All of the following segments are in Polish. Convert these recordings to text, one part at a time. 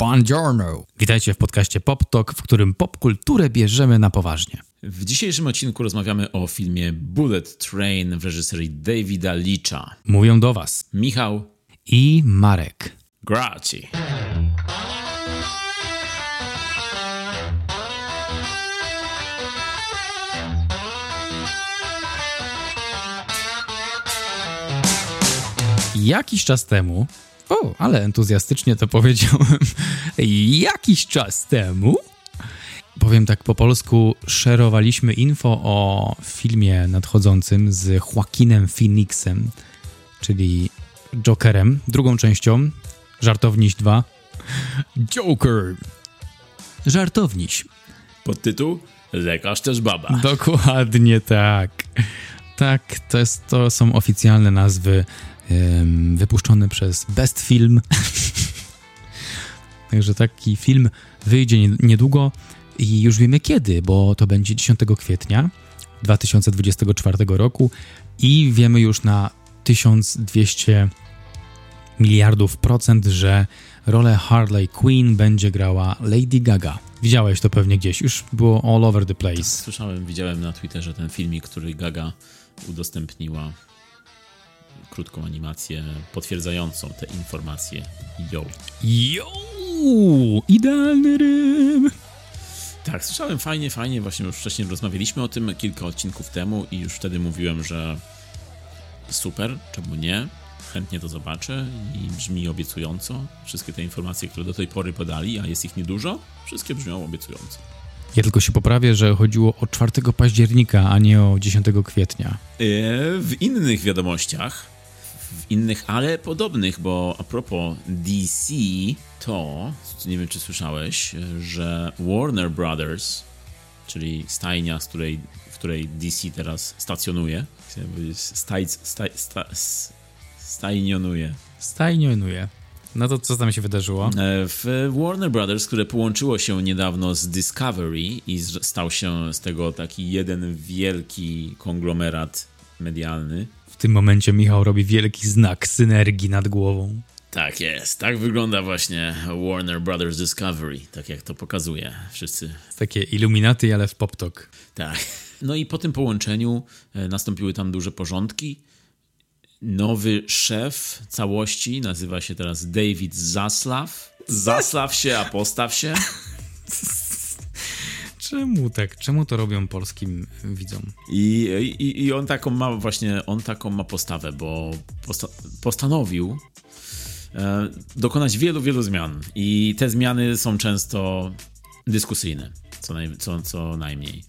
Buongiorno! Witajcie w podcaście Pop Talk, w którym popkulturę bierzemy na poważnie. W dzisiejszym odcinku rozmawiamy o filmie Bullet Train w reżyserii Davida Leacha. Mówią do Was Michał i Marek. Graci. Jakiś czas temu, o, ale entuzjastycznie to powiedziałem, jakiś czas temu, powiem tak po polsku, szerowaliśmy info o filmie nadchodzącym z Joaquinem Phoenixem, czyli Jokerem, drugą częścią, Żartowniś 2. Joker! Żartowniś. Podtytuł Lekarz też baba. Dokładnie tak. Tak, to, jest, to są oficjalne nazwy wypuszczone przez Best Film. Także taki film wyjdzie niedługo i już wiemy kiedy, bo to będzie 10 kwietnia 2024 roku i wiemy już na 1200 miliardów procent, że rolę Harley Quinn będzie grała Lady Gaga. Widziałeś to pewnie gdzieś, już było all over the place. Słyszałem, widziałem na Twitterze ten filmik, który Gaga udostępniła krótką animację potwierdzającą te informacje. Yo. Yo! Idealny rym! Tak, słyszałem fajnie, fajnie. Właśnie już wcześniej rozmawialiśmy o tym kilka odcinków temu i już wtedy mówiłem, że super, czemu nie? Chętnie to zobaczę i brzmi obiecująco. Wszystkie te informacje, które do tej pory podali, a jest ich niedużo, wszystkie brzmią obiecująco. Ja tylko się poprawię, że chodziło o 4 października, a nie o 10 kwietnia. E, w innych wiadomościach, innych, ale podobnych, bo a propos DC, to nie wiem, czy słyszałeś, że Warner Brothers, czyli stajnia, z której, w której DC teraz stacjonuje, chciałem powiedzieć, staj, staj, sta, stajnionuje. Stajnionuje. No to co tam się wydarzyło? E, w Warner Brothers, które połączyło się niedawno z Discovery i stał się z tego taki jeden wielki konglomerat medialny. W tym momencie Michał robi wielki znak synergii nad głową. Tak jest, tak wygląda właśnie Warner Brothers Discovery, tak jak to pokazuje wszyscy. Takie iluminaty, ale w pop-talk. Tak. No i po tym połączeniu e, nastąpiły tam duże porządki nowy szef całości nazywa się teraz David Zaslav. Zaslav się, a postaw się. Czemu tak? Czemu to robią polskim widzom? I, i, i on taką ma właśnie, on taką ma postawę, bo posta postanowił e, dokonać wielu, wielu zmian. I te zmiany są często dyskusyjne, co, naj, co, co najmniej.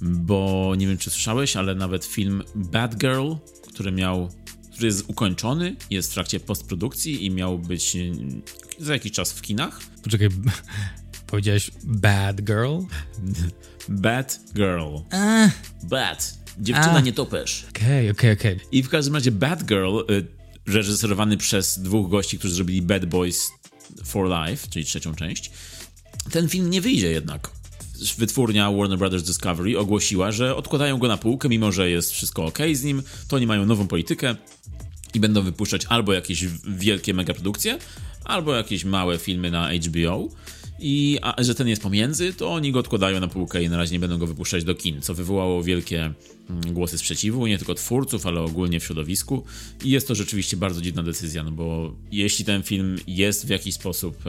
Bo nie wiem, czy słyszałeś, ale nawet film Bad Girl, który miał który jest ukończony, jest w trakcie postprodukcji i miał być e, za jakiś czas w kinach. Poczekaj, powiedziałeś Bad Girl? Bad Girl. Bad. Dziewczyna uh. nie topesz. Okej, okay, okej, okay, okej. Okay. I w każdym razie Bad Girl, y, reżyserowany przez dwóch gości, którzy zrobili Bad Boys for Life, czyli trzecią część. Ten film nie wyjdzie jednak wytwórnia Warner Brothers Discovery ogłosiła, że odkładają go na półkę, mimo że jest wszystko ok z nim, to oni mają nową politykę i będą wypuszczać albo jakieś wielkie megaprodukcje, albo jakieś małe filmy na HBO. I a, że ten jest pomiędzy, to oni go odkładają na półkę i na razie nie będą go wypuszczać do kin, co wywołało wielkie mm, głosy sprzeciwu, nie tylko twórców, ale ogólnie w środowisku. I jest to rzeczywiście bardzo dziwna decyzja, no bo jeśli ten film jest w jakiś sposób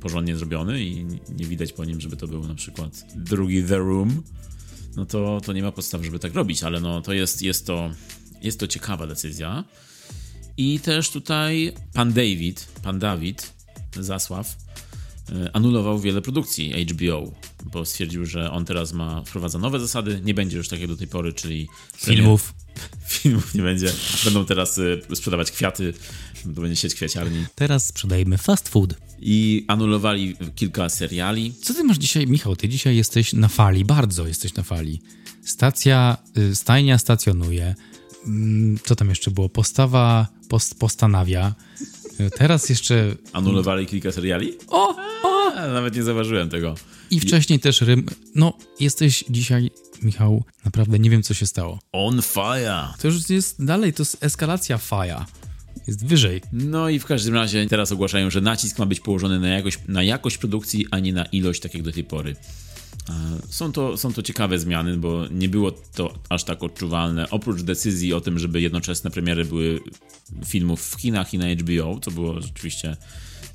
porządnie zrobiony i nie widać po nim, żeby to był na przykład drugi The Room, no to, to nie ma podstaw, żeby tak robić, ale no to jest, jest to jest to ciekawa decyzja. I też tutaj pan David, pan Dawid Zasław anulował wiele produkcji HBO, bo stwierdził, że on teraz ma wprowadza nowe zasady, nie będzie już tak jak do tej pory, czyli filmów. Filmów nie będzie. Będą teraz e, sprzedawać kwiaty, to będzie sieć kwiaciarni. Teraz sprzedajemy fast food. I anulowali kilka seriali. Co ty masz dzisiaj, Michał? Ty dzisiaj jesteś na fali, bardzo jesteś na fali. Stacja, y, stajnia stacjonuje. Mm, co tam jeszcze było? Postawa post, postanawia. Teraz jeszcze. Anulowali kilka seriali? O! Nawet nie zauważyłem tego. I wcześniej też rym. No, jesteś dzisiaj, Michał, naprawdę nie wiem, co się stało. On fire. To już jest dalej, to jest eskalacja fire. jest wyżej. No i w każdym razie teraz ogłaszają, że nacisk ma być położony na jakość, na jakość produkcji, a nie na ilość, tak jak do tej pory. Są to, są to ciekawe zmiany, bo nie było to aż tak odczuwalne. Oprócz decyzji o tym, żeby jednoczesne premiery były filmów w Chinach i na HBO, co było rzeczywiście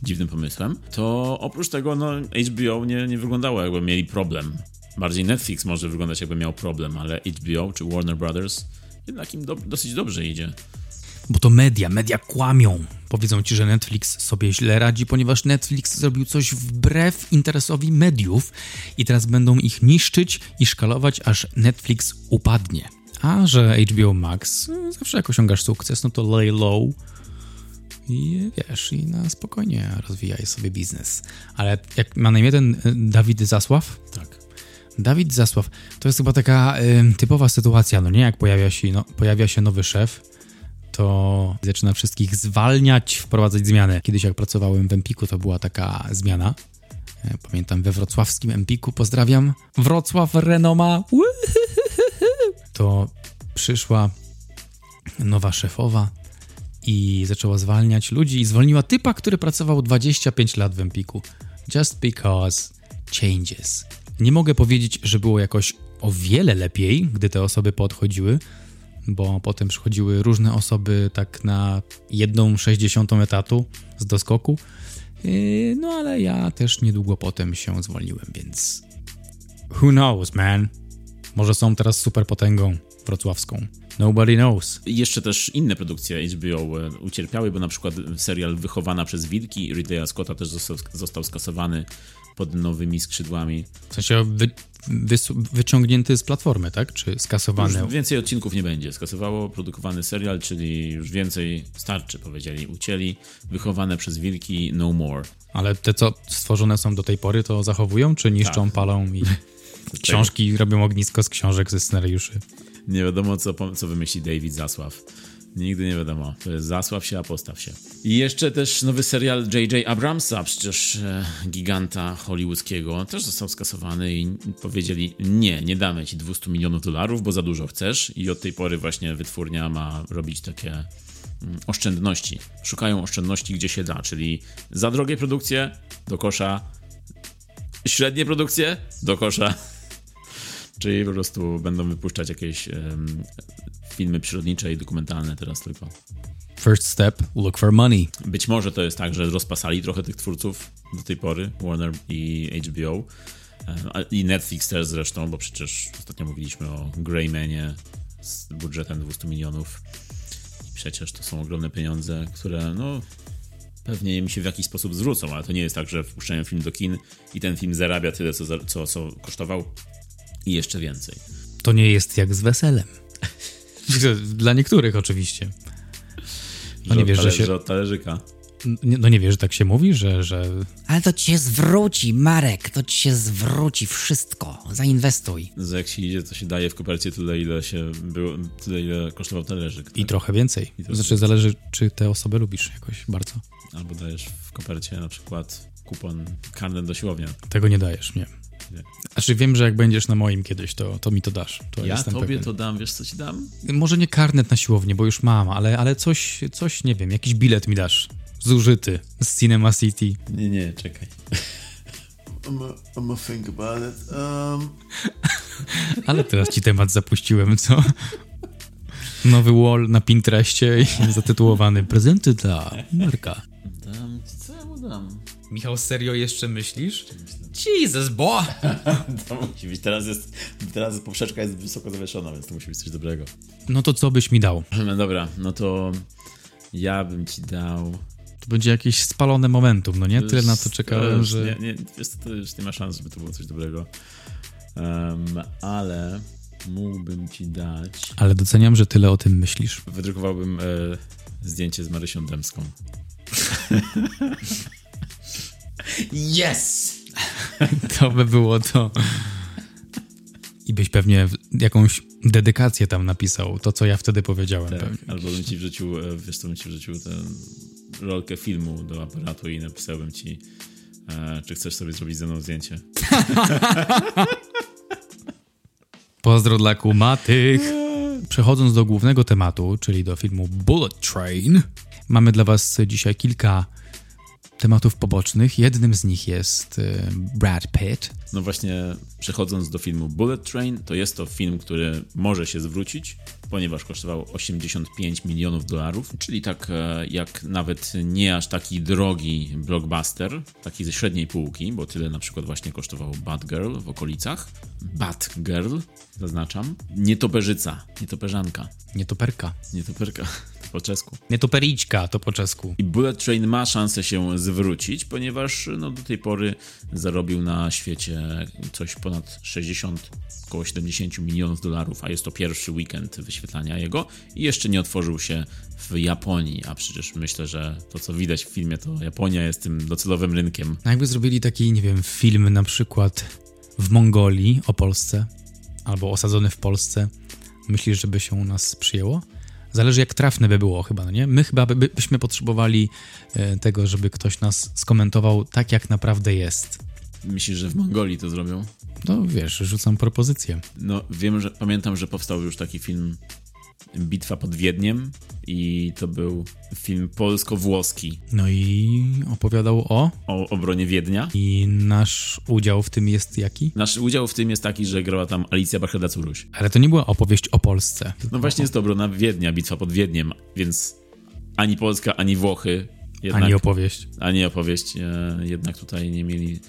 dziwnym pomysłem, to oprócz tego no, HBO nie, nie wyglądało jakby mieli problem. Bardziej Netflix może wyglądać jakby miał problem, ale HBO czy Warner Brothers jednak im do, dosyć dobrze idzie. Bo to media, media kłamią. Powiedzą ci, że Netflix sobie źle radzi, ponieważ Netflix zrobił coś wbrew interesowi mediów i teraz będą ich niszczyć i szkalować, aż Netflix upadnie. A że HBO Max zawsze jak osiągasz sukces, no to lay low i wiesz, i na spokojnie rozwijaj sobie biznes. Ale jak ma na imię ten y, Dawid Zasław? Tak. Dawid Zasław, to jest chyba taka y, typowa sytuacja, no nie? Jak pojawia się, no, pojawia się nowy szef, to zaczyna wszystkich zwalniać, wprowadzać zmiany. Kiedyś jak pracowałem w Empiku, to była taka zmiana. E, pamiętam we wrocławskim Empiku, pozdrawiam. Wrocław Renoma. To przyszła nowa szefowa i zaczęła zwalniać ludzi i zwolniła typa, który pracował 25 lat w Empiku. Just because changes. Nie mogę powiedzieć, że było jakoś o wiele lepiej, gdy te osoby podchodziły, bo potem przychodziły różne osoby tak na jedną sześćdziesiątą etatu z doskoku. Yy, no ale ja też niedługo potem się zwolniłem, więc who knows, man? Może są teraz super potęgą wrocławską. Nobody knows. Jeszcze też inne produkcje HBO e, ucierpiały, bo na przykład serial Wychowana przez Wilki Ridleya Scotta też został, został skasowany pod nowymi skrzydłami. W sensie wy, wyciągnięty z platformy, tak? Czy skasowany? Już więcej odcinków nie będzie. Skasowało produkowany serial, czyli już więcej starczy, powiedzieli. Ucięli. Wychowane przez wilki No More. Ale te, co stworzone są do tej pory, to zachowują, czy niszczą, tak. palą i książki robią ognisko z książek, ze scenariuszy? Nie wiadomo, co, co wymyśli David Zasław. Nigdy nie wiadomo. Zasław się, a postaw się. I jeszcze też nowy serial J.J. Abramsa, przecież e, giganta hollywoodzkiego, też został skasowany i powiedzieli nie, nie damy ci 200 milionów dolarów, bo za dużo chcesz i od tej pory właśnie wytwórnia ma robić takie mm, oszczędności. Szukają oszczędności gdzie się da, czyli za drogie produkcje do kosza, średnie produkcje do kosza. Czyli po prostu będą wypuszczać jakieś um, filmy przyrodnicze i dokumentalne teraz tylko. First step, look for money. Być może to jest tak, że rozpasali trochę tych twórców do tej pory, Warner i HBO. I Netflix też zresztą, bo przecież ostatnio mówiliśmy o Greymanie z budżetem 200 milionów. I przecież to są ogromne pieniądze, które no pewnie mi się w jakiś sposób zwrócą, ale to nie jest tak, że wpuszczają film do kin i ten film zarabia tyle, co, co, co kosztował i jeszcze więcej. To nie jest jak z weselem. Dla niektórych oczywiście. No nie wiesz, że się... od talerzyka. No nie wiesz, że tak się mówi, że, że... Ale to ci się zwróci, Marek, to ci się zwróci wszystko. Zainwestuj. Że jak się idzie, to się daje w kopercie tyle, ile się było, tyle, ile kosztował talerzyk. Tak? I trochę więcej. I znaczy zależy, czy tę osobę lubisz jakoś bardzo. Albo dajesz w kopercie na przykład kupon karnet do siłownia. Tego nie dajesz, nie. Znaczy wiem, że jak będziesz na moim kiedyś, to, to mi to dasz. To ja tobie pewien. to dam, wiesz co ci dam? Może nie karnet na siłownię, bo już mam, ale, ale coś, coś, nie wiem, jakiś bilet mi dasz. Zużyty z Cinema City. Nie, nie, czekaj. I'm a, I'm a think about it. Um... ale teraz ci temat zapuściłem, co? Nowy wall na Pinterestie zatytułowany Prezenty dla Marka. Dam, co ja mu dam? Michał, serio jeszcze myślisz? Jesus, bo! to musi być. Teraz jest, teraz poprzeczka jest wysoko zawieszona, więc to musi być coś dobrego. No to co byś mi dał? No dobra, no to ja bym ci dał... To będzie jakieś spalone momentum, no nie? Tyle na to czekałem, że... Nie, nie, wiesz, to już nie ma szans, żeby to było coś dobrego. Um, ale mógłbym ci dać... Ale doceniam, że tyle o tym myślisz. Wydrukowałbym e, zdjęcie z Marysią Dębską. Yes! to by było to. I byś pewnie jakąś dedykację tam napisał, to co ja wtedy powiedziałem. Tak, pewnie. albo bym ci wrzucił, e, wiesz co bym ci wrzucił tę rolkę filmu do aparatu i napisałbym ci, e, czy chcesz sobie zrobić ze mną zdjęcie. Pozdro dla kumatych. Przechodząc do głównego tematu, czyli do filmu Bullet Train, Mamy dla Was dzisiaj kilka tematów pobocznych. Jednym z nich jest e, Brad Pitt. No właśnie, przechodząc do filmu Bullet Train, to jest to film, który może się zwrócić, ponieważ kosztował 85 milionów dolarów, czyli tak e, jak nawet nie aż taki drogi blockbuster, taki ze średniej półki, bo tyle na przykład właśnie kosztował Batgirl w okolicach. Batgirl, zaznaczam. Nietoperzyca, nietoperzanka, Nietoperka. nietoperka, to po czesku. Nietopericzka to po czesku. I Bullet Train ma szansę się zwrócić, ponieważ no, do tej pory zarobił na świecie coś ponad 60, około 70 milionów dolarów, a jest to pierwszy weekend wyświetlania jego i jeszcze nie otworzył się w Japonii, a przecież myślę, że to co widać w filmie, to Japonia jest tym docelowym rynkiem. No jakby zrobili taki, nie wiem, film na przykład w Mongolii o Polsce, albo osadzony w Polsce, myślisz, żeby się u nas przyjęło? Zależy jak trafne by było chyba, no nie? My chyba by, byśmy potrzebowali e, tego, żeby ktoś nas skomentował tak, jak naprawdę jest. Myślisz, że w Mongolii to zrobią? No wiesz, rzucam propozycję. No wiem, że pamiętam, że powstał już taki film Bitwa pod Wiedniem i to był film polsko-włoski No i opowiadał o... o obronie Wiednia. I nasz udział w tym jest jaki? Nasz udział w tym jest taki, że grała tam Alicja Bacheda-Curuś. Ale to nie była opowieść o Polsce. No właśnie jest to obrona Wiednia, bitwa pod Wiedniem, więc ani Polska, ani Włochy, jednak, Ani opowieść. ani opowieść e, jednak tutaj nie mieli,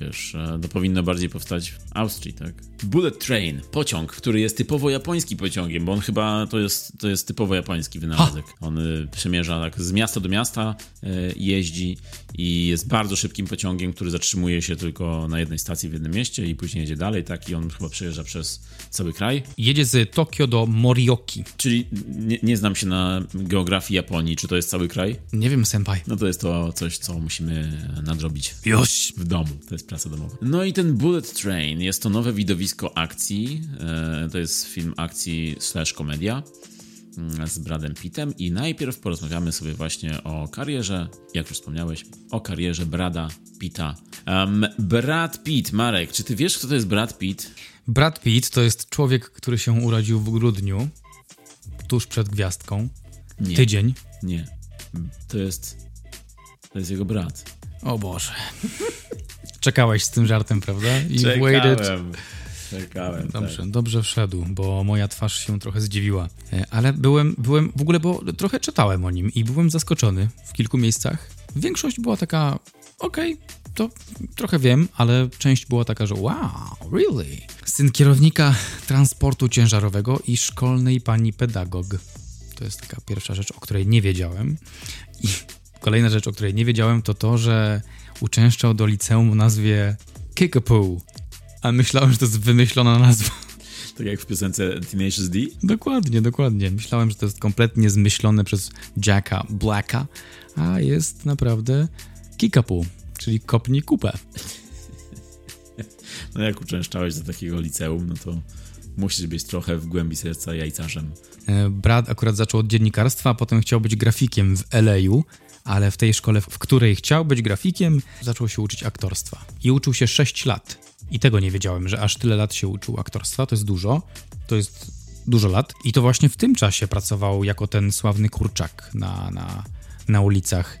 wiesz, e, to powinno bardziej powstać w Austrii, tak? Bullet Train, pociąg, który jest typowo japońskim pociągiem, bo on chyba to jest, to jest typowo japoński wynalazek. On y, przemierza tak z miasta do miasta, e, jeździ i jest bardzo szybkim pociągiem, który zatrzymuje się tylko na jednej stacji w jednym mieście i później jedzie dalej, tak? I on chyba przejeżdża przez cały kraj. Jedzie z Tokio do Morioki. Czyli nie, nie znam się na geografii Japonii. Czy to jest cały kraj? Nie wiem, senpai. No to jest to coś, co musimy nadrobić Już. w domu. To jest praca domowa. No i ten Bullet Train jest to nowe widowisko akcji. E, To jest film akcji slash komedia mm, z Bradem Pittem i najpierw porozmawiamy sobie właśnie o karierze, jak już wspomniałeś, o karierze Brada Pitta. Um, Brad Pitt, Marek, czy ty wiesz, kto to jest Brad Pitt? Brad Pitt to jest człowiek, który się urodził w grudniu, tuż przed gwiazdką. Nie. Tydzień. Nie. To jest... To jest jego brat. O Boże. Czekałeś z tym żartem, prawda? I waited. Czekałem. Czekałem, Dobrze, tak. dobrze wszedł, bo moja twarz się trochę zdziwiła. E, Ale byłem, byłem w ogóle, bo trochę czytałem o nim i byłem zaskoczony w kilku miejscach. Większość była taka, okej, to trochę wiem, ale część była taka, że wow, really? Syn kierownika transportu ciężarowego i szkolnej pani pedagog. To jest taka pierwsza rzecz, o której nie wiedziałem. I kolejna rzecz, o której nie wiedziałem, to to, że uczęszczał do liceum o nazwie Kickapoo. A myślałem, że to jest wymyślona nazwa. Tak jak w piosence Tenacious D. Dokładnie, dokładnie. Myślałem, że to jest kompletnie zmyślone przez Jacka Blacka, a jest naprawdę Kickapoo, czyli kopnij kupę. No jak uczęszczałeś do takiego liceum, no to musisz być trochę w głębi serca jajcarzem. E, Brad akurat zaczął od dziennikarstwa, a potem chciał być grafikiem w LA-u, ale w tej szkole, w której chciał być grafikiem, zaczął się uczyć aktorstwa. I uczył się 6 lat. I tego nie wiedziałem, że aż tyle lat się uczył aktorstwa. To jest dużo. To jest dużo lat. I to właśnie w tym czasie pracował jako ten sławny kurczak na, na, na ulicach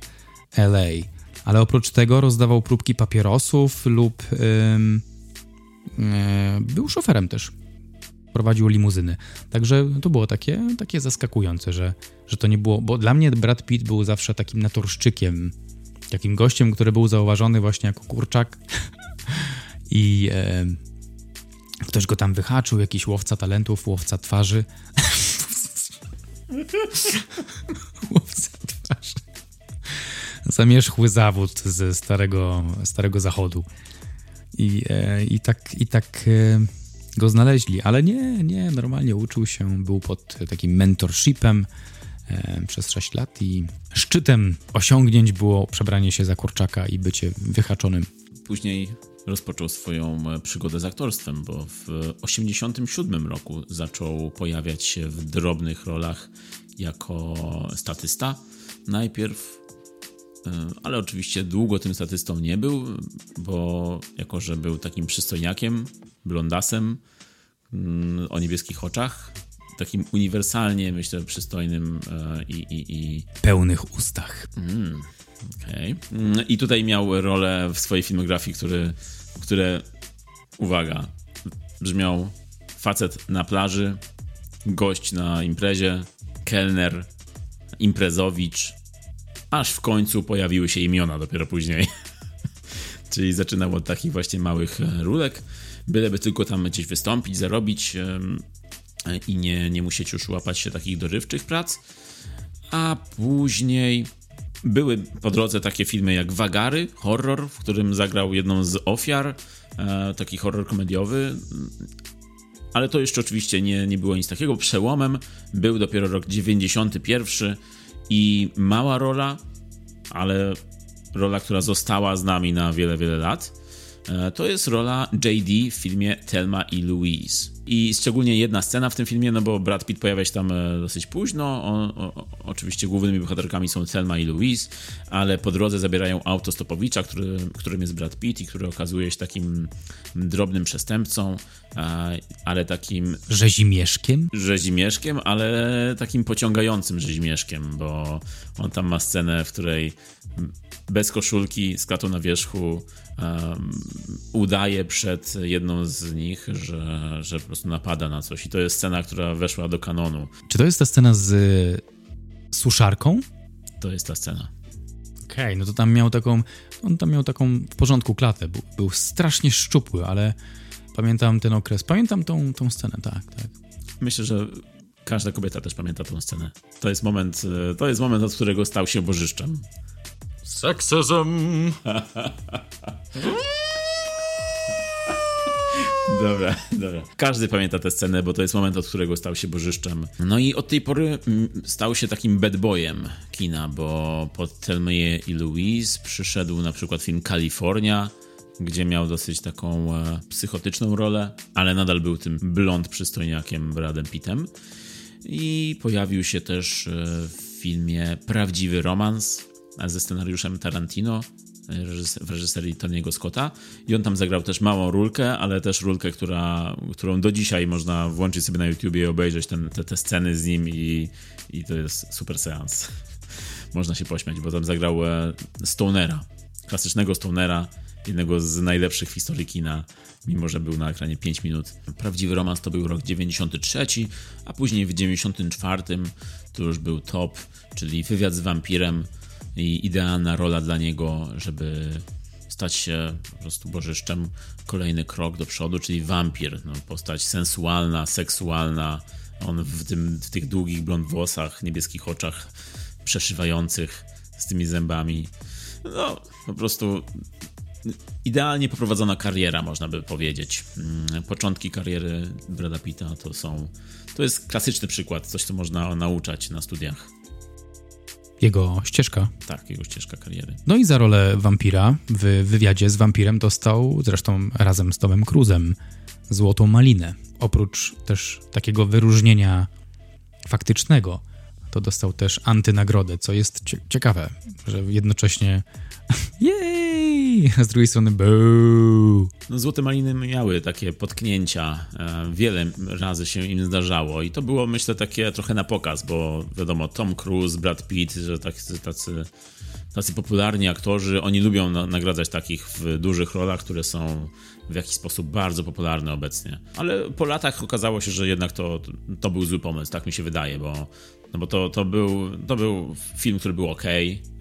LA. Ale oprócz tego rozdawał próbki papierosów lub e, był szoferem też prowadził limuzyny. Także to było takie, takie zaskakujące, że, że to nie było, bo dla mnie Brad Pitt był zawsze takim naturszczykiem, takim gościem, który był zauważony właśnie jako kurczak i e, ktoś go tam wyhaczył, jakiś łowca talentów, łowca twarzy. łowca twarzy. Zamierzchły zawód ze starego, starego zachodu. I, e, i tak, i tak e, go znaleźli, ale nie, nie, normalnie uczył się, był pod takim mentorshipem e, przez 6 lat i szczytem osiągnięć było przebranie się za kurczaka i bycie wyhaczonym. Później rozpoczął swoją e, przygodę z aktorstwem, bo w 1987 roku zaczął pojawiać się w drobnych rolach jako statysta. Najpierw, e, ale oczywiście długo tym statystą nie był, bo jako, że był takim przystojniakiem, blondasem o niebieskich oczach, takim uniwersalnie, myślę, przystojnym e, i, i, i Pełnych ustach. Okej. Mm, I tutaj miał rolę w swojej filmografii, który, które, uwaga, brzmiał facet na plaży, gość na imprezie, kelner, imprezowicz, aż w końcu pojawiły się imiona dopiero później. Czyli zaczynał od takich właśnie małych e, rulek, byleby tylko tam gdzieś wystąpić, zarobić i nie, nie musieć już łapać się takich dorywczych prac. A później były po drodze takie filmy jak Wagary, horror, w którym zagrał jedną z ofiar, e, taki horror komediowy. Ale to jeszcze oczywiście nie, nie było nic takiego. Przełomem był dopiero rok 91 i mała rola, ale rola, która została z nami na wiele, wiele lat. E, To jest rola JD w filmie Thelma i Louise. I szczególnie jedna scena w tym filmie, no bo Brad Pitt pojawia się tam e, dosyć późno. O, o, oczywiście głównymi bohaterkami są Thelma i Louise, ale po drodze zabierają auto stopowicza, który, którym jest Brad Pitt i który okazuje się takim drobnym przestępcą, e, ale takim Rzezimieszkiem? rzezimieszkiem, ale takim pociągającym rzezimieszkiem, bo on tam ma scenę, w której bez koszulki, z klatą na wierzchu um, udaje przed jedną z nich, że, że po prostu napada na coś. I to jest scena, która weszła do kanonu. Czy to jest ta scena z suszarką? To jest ta scena. Okej, no to tam miał taką, on tam miał taką w porządku klatę, był, był strasznie szczupły, ale pamiętam ten okres, pamiętam tą, tą scenę, tak, tak. Myślę, że każda kobieta też pamięta tę scenę. To jest moment, e, to jest moment, od którego stał się bożyszczem. Sexism! Dobra, dobra. Każdy pamięta tę scenę, bo to jest moment, od którego stał się bożyszczem. No i od tej pory mm, stał się takim bad boyem kina, bo pod Thelma i Louise przyszedł na przykład film Kalifornia, gdzie miał dosyć taką e, psychotyczną rolę, ale nadal był tym blond przystojniakiem Bradem Pittem. I pojawił się też e, w filmie Prawdziwy Romans ze scenariuszem Tarantino w reżyserii Tony'ego Scotta i on tam zagrał też małą rulkę, ale też rulkę, która, którą do dzisiaj można włączyć sobie na YouTubie i obejrzeć ten, te, te sceny z nim i, i to jest super seans. Można się pośmiać, bo tam zagrał e, Stonera, klasycznego Stonera, jednego z najlepszych w historii kina, mimo że był na ekranie 5 minut. Prawdziwy romans to był rok 93, a później w 94 to już był top, czyli wywiad z wampirem i idealna rola dla niego, żeby stać się po prostu bożyszczem. Kolejny krok do przodu, czyli wampir. No, postać sensualna, seksualna. On w, tym, w tych długich blond włosach, niebieskich oczach przeszywających z tymi zębami. No, po prostu idealnie poprowadzona kariera, można by powiedzieć. Mm, Początki kariery Brada Pitta to są. To jest klasyczny przykład, coś, co można nauczać na studiach. Jego ścieżka. Tak, jego ścieżka kariery. No i za rolę wampira w wywiadzie z wampirem dostał zresztą razem z Tomem Cruzem Złotą Malinę. Oprócz też takiego wyróżnienia faktycznego, to dostał też antynagrodę, co jest cie- ciekawe, że jednocześnie a z drugiej strony boo. No, Złote Maliny miały takie potknięcia, e, wiele razy się im zdarzało i to było myślę takie trochę na pokaz, bo wiadomo, Tom Cruise, Brad Pitt, że tacy, tacy, tacy popularni aktorzy, oni lubią na, nagradzać takich w dużych rolach, które są w jakiś sposób bardzo popularne obecnie. Ale po latach okazało się, że jednak to, to był zły pomysł, tak mi się wydaje, bo no bo to, to, był, to był film, który był ok,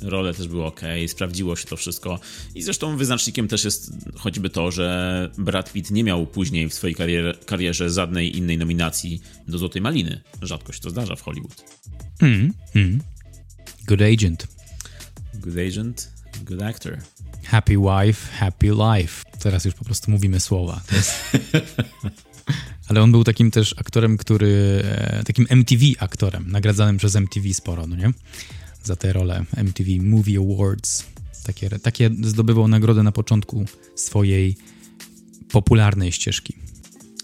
role też były ok, sprawdziło się to wszystko. I zresztą wyznacznikiem też jest choćby to, że Brad Pitt nie miał później w swojej karierze, karierze żadnej innej nominacji do Złotej Maliny. Rzadko się to zdarza w Hollywood. Mm, mm. Good agent. Good agent, good actor. Happy wife, happy life. Teraz już po prostu mówimy słowa. To jest... Ale on był takim też aktorem, który. e, takim MTV aktorem, nagradzanym przez MTV sporo, no nie? Za tę rolę MTV Movie Awards. Takie, takie zdobywał nagrodę na początku swojej popularnej ścieżki.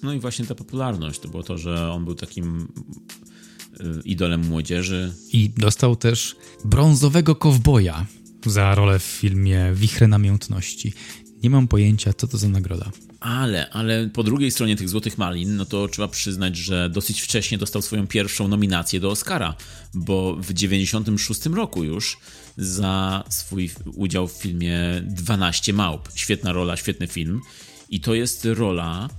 No i właśnie ta popularność to było to, że on był takim y, idolem młodzieży. I dostał też brązowego kowboja za rolę w filmie Wichre Namiętności. Nie mam pojęcia, co to za nagroda. Ale, ale po drugiej stronie tych Złotych Malin, no to trzeba przyznać, że dosyć wcześnie dostał swoją pierwszą nominację do Oscara, bo w 96 roku już za swój udział w filmie 12 Małp. Świetna rola, świetny film. I to jest rola,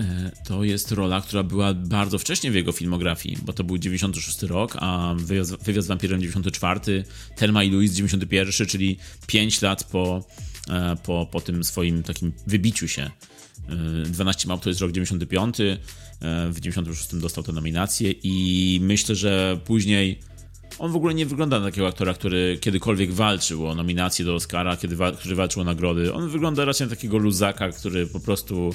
e, to jest rola, która była bardzo wcześnie w jego filmografii, bo to był 96 rok, a wywiad, z wampirem 94, Telma i Louise 91, czyli 5 lat po, po, po tym swoim takim wybiciu się. E, 12 małp to jest rok 95, e, w 96 dostał tę nominację i myślę, że później on w ogóle nie wygląda na takiego aktora, który kiedykolwiek walczył o nominację do Oscara, kiedy wa który walczył o nagrody. On wygląda raczej na takiego luzaka, który po prostu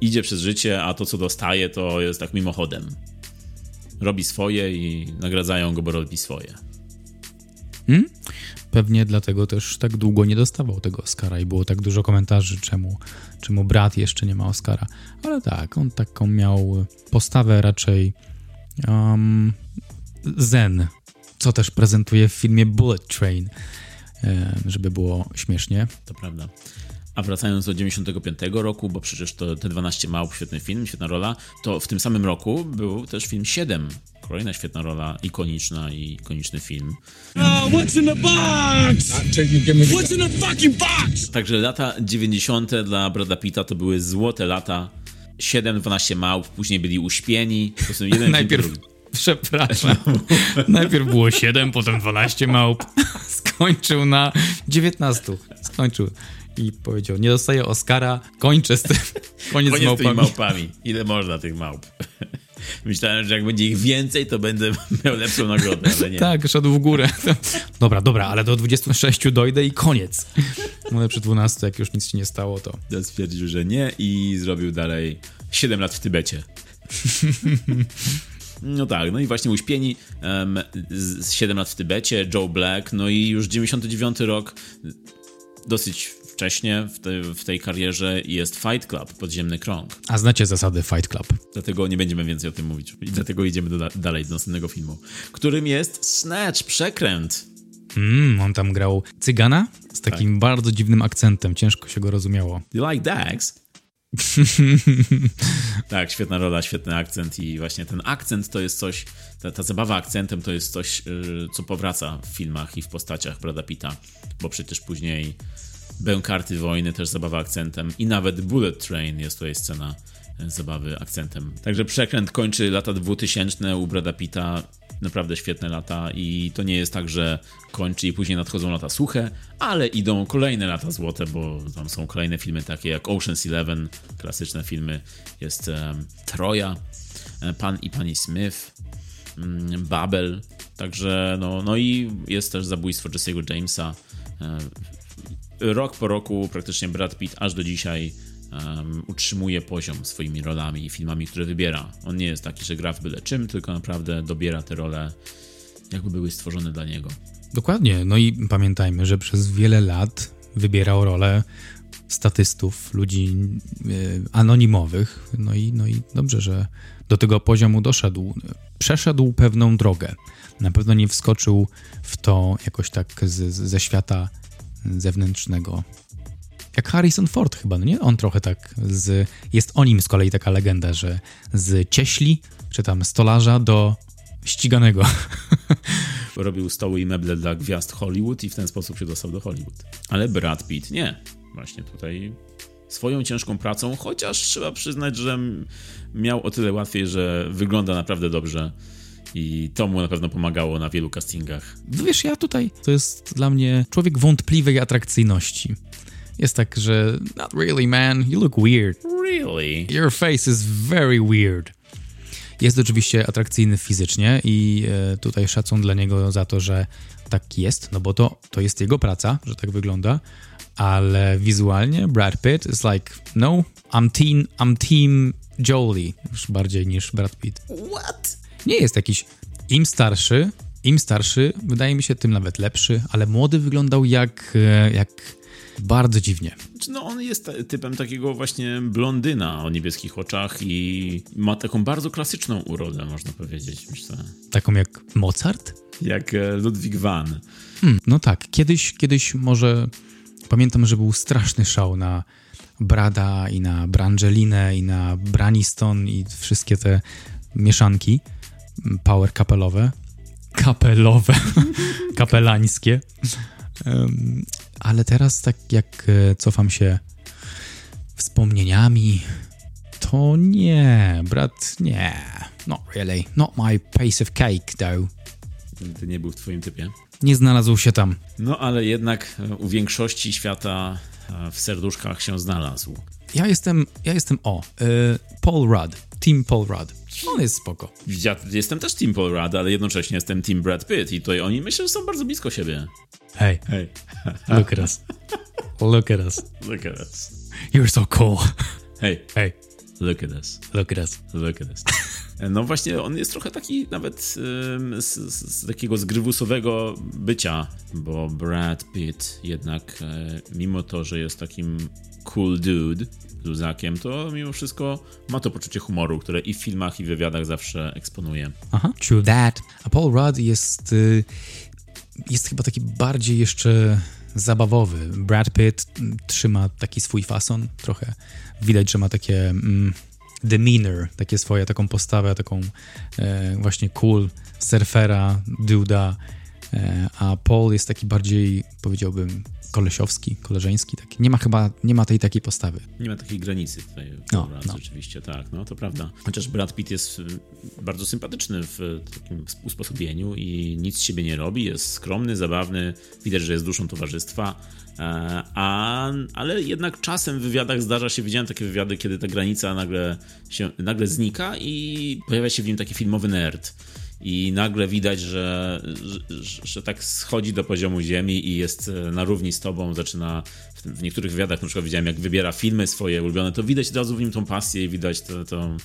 idzie przez życie, a to co dostaje to jest tak mimochodem. Robi swoje i nagradzają go, bo robi swoje. Hmm? Pewnie dlatego też tak długo nie dostawał tego Oscara i było tak dużo komentarzy, czemu, czemu brat jeszcze nie ma Oscara. Ale tak, on taką miał postawę raczej um, zen, co też prezentuje w filmie Bullet Train, e, żeby było śmiesznie. To prawda. A wracając do 95 roku, bo przecież to te 12 małp, świetny film, świetna rola, to w tym samym roku był też film 7. Kolejna świetna rola, ikoniczna i ikoniczny film. Oh, what's in the box? What's in the fucking box? Także lata 90. dla Brada Pitta to były złote lata. 7, 12 małp, później byli uśpieni. To są jeden Najpierw, przepraszam, najpierw było 7, potem 12 małp, skończył na 19. Skończył i powiedział, nie dostaję Oscara, kończę z tym, koniec, Koniec z tymi małpami. małpami. Ile można tych małp? Myślałem, że jak będzie ich więcej, to będę miał lepszą nagrodę, ale nie. Tak, szedł w górę. Dobra, dobra, ale do 26 dojdę i koniec. Ale przy 12, jak już nic się nie stało, to To stwierdził, że nie i zrobił dalej 7 lat w Tybecie. No tak, no i właśnie uśpieni, um, z 7 lat w Tybecie, Joe Black, no i już 99 rok, dosyć wcześnie w, te, w tej karierze jest Fight Club, Podziemny Krąg. A znacie zasady Fight Club? Dlatego nie będziemy więcej o tym mówić. I dlatego idziemy do, dalej do następnego filmu, którym jest Snatch, Przekręt. Mm, on tam grał cygana z takim bardzo dziwnym akcentem, ciężko się go rozumiało. You like Dax? tak, świetna rola, świetny akcent i właśnie ten akcent to jest coś, ta, ta zabawa akcentem to jest coś, yy, co powraca w filmach i w postaciach Brada Pitta, bo przecież później Bękarty Wojny też zabawa akcentem i nawet Bullet Train jest tutaj scena zabawy akcentem. Także Przekręt kończy lata 2000 u Brada Pitta, naprawdę świetne lata i to nie jest tak, że kończy i później nadchodzą lata suche, ale idą kolejne lata złote, bo tam są kolejne filmy takie jak Ocean's Eleven, klasyczne filmy, jest um, Troja, e, Pan i Pani Smith, um, Babel, także no, no i jest też zabójstwo Jesse'ego Jamesa. E, rok po roku praktycznie Brad Pitt aż do dzisiaj um, utrzymuje poziom swoimi rolami i filmami, które wybiera. On nie jest taki, że gra w byle czym, tylko naprawdę dobiera te role, jakby były stworzone dla niego. Dokładnie. No i pamiętajmy, że przez wiele lat wybierał rolę statystów, ludzi y, anonimowych. No i, no i dobrze, że do tego poziomu doszedł. Przeszedł pewną drogę. Na pewno nie wskoczył w to jakoś tak z, z, ze świata zewnętrznego. Jak Harrison Ford chyba, no nie? On trochę tak z... Jest o nim z kolei taka legenda, że z cieśli, czy tam stolarza do ściganego. Robił stoły i meble dla gwiazd Hollywood i w ten sposób się dostał do Hollywood. Ale Brad Pitt nie. Właśnie tutaj swoją ciężką pracą, chociaż trzeba przyznać, że miał o tyle łatwiej, że wygląda naprawdę dobrze i to mu na pewno pomagało na wielu castingach. No wiesz, ja tutaj to jest dla mnie człowiek wątpliwej atrakcyjności. Jest tak, że not really man, you look weird. Really? Your face is very weird. Jest oczywiście atrakcyjny fizycznie i e, tutaj szacun dla niego za to, że tak jest, no bo to, to jest jego praca, że tak wygląda, ale wizualnie Brad Pitt is like, no, I'm team, I'm team Jolie, już bardziej niż Brad Pitt. What? Nie jest jakiś im starszy, im starszy, wydaje mi się tym nawet lepszy, ale młody wyglądał jak, e, jak bardzo dziwnie. No on jest typem takiego właśnie blondyna o niebieskich oczach i ma taką bardzo klasyczną urodę, można powiedzieć, myślę. Taką jak Mozart? Jak e, Ludwig van. Hmm, no tak, kiedyś, kiedyś może pamiętam, że był straszny szał na Brada i na Brangelinę i na Braniston i wszystkie te mieszanki power kapelowe. Kapelowe. Kapelańskie. Ale teraz tak jak e, cofam się wspomnieniami, to nie, brat, nie. Not really. Not my piece of cake, though. Nigdy nie był w twoim typie. Nie znalazł się tam. No ale jednak e, u większości świata e, w serduszkach się znalazł. Ja jestem, ja jestem, o, Paul Rudd. Team Paul Rudd. On jest spoko. Ja jestem też Team Paul Rudd, ale jednocześnie jestem Team Brad Pitt i tutaj oni myślę, że są bardzo blisko siebie. Hey, Hej, look at us. Look at us. look at us. You're so cool. Hej, Hey, look at us. look at us. Look at us. No właśnie, on jest trochę taki nawet z, z takiego zgrywusowego bycia, bo Brad Pitt jednak, e, mimo to, że jest takim cool dude, luzakiem, to mimo wszystko ma to poczucie humoru, które i w filmach, i w wywiadach zawsze eksponuje. Aha, true that. A Paul Rudd jest, y, jest chyba taki bardziej jeszcze zabawowy. Brad Pitt trzyma taki swój fason, trochę widać, że ma takie mm, demeanor, takie swoje, taką postawę, taką e, właśnie cool surfera, duda, a Paul jest taki bardziej, powiedziałbym, kolesiowski, koleżeński, taki. Nie ma chyba, nie ma tej takiej postawy. Nie ma takiej granicy tutaj. No, No, no. Rzeczywiście, tak, no to prawda. Chociaż Brad Pitt jest y, bardzo sympatyczny w takim usposobieniu i nic z siebie nie robi, jest skromny, zabawny, widać, że jest duszą towarzystwa, e, a, ale jednak czasem w wywiadach zdarza się, widziałem takie wywiady, kiedy ta granica nagle, się, nagle znika i pojawia się w nim taki filmowy nerd. I nagle widać, że, że, że tak schodzi do poziomu ziemi i jest e, na równi z tobą, zaczyna w, w niektórych wywiadach, na przykład widziałem, jak wybiera filmy swoje ulubione, to widać od razu w nim tą pasję i widać tę- tą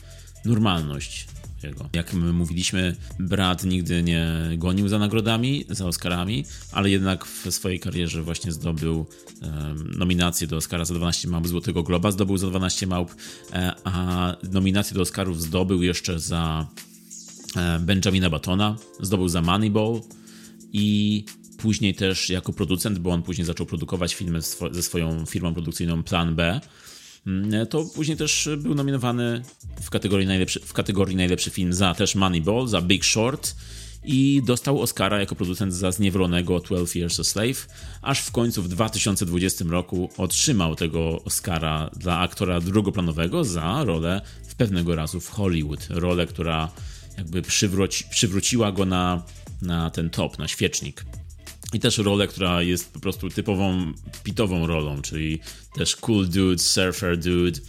normalność jego. Jak my mówiliśmy, brat nigdy nie gonił za nagrodami, za Oscarami, ale jednak w swojej karierze właśnie zdobył em, nominację do Oscara za 12 małp Złotego Globa, zdobył za 12 małp, e, a nominację do Oscarów zdobył jeszcze za Benjamina Batona, zdobył za Moneyball i później też jako producent, bo on później zaczął produkować filmy ze swoją firmą produkcyjną Plan B, mm, to później też był nominowany w kategorii najlepszy, w kategorii najlepszy film za też Moneyball, za Big Short i dostał Oscara jako producent za zniewolonego 12 Years a Slave, aż w końcu w 2020 roku otrzymał tego Oscara dla aktora drugoplanowego za rolę w pewnego razu w Hollywood. Rolę, która jakby przywróci, przywróciła go na, na ten top, na świecznik. I też rolę, która jest po prostu typową pitową rolą, czyli też cool dude, surfer dude,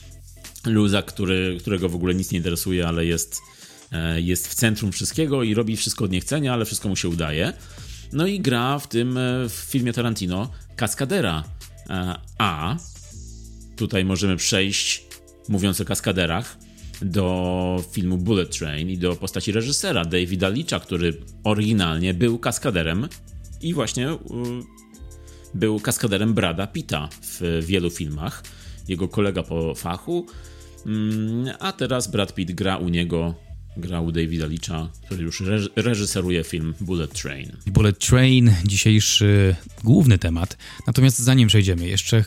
luzak, który, którego w ogóle nic nie interesuje, ale jest, e, jest w centrum wszystkiego i robi wszystko od niechcenia, ale wszystko mu się udaje. No i gra w tym e, w filmie Tarantino kaskadera. E, A tutaj możemy przejść, mówiąc o kaskaderach, do filmu Bullet Train i do postaci reżysera Davida Leacha, który oryginalnie był kaskaderem i właśnie był kaskaderem Brada Pitta w wielu filmach. Jego kolega po fachu, Mm, a teraz Brad Pitt gra u niego, gra u Davida Leacha, który już reż- reżyseruje film Bullet Train. Bullet Train, dzisiejszy główny temat. Natomiast zanim przejdziemy, jeszcze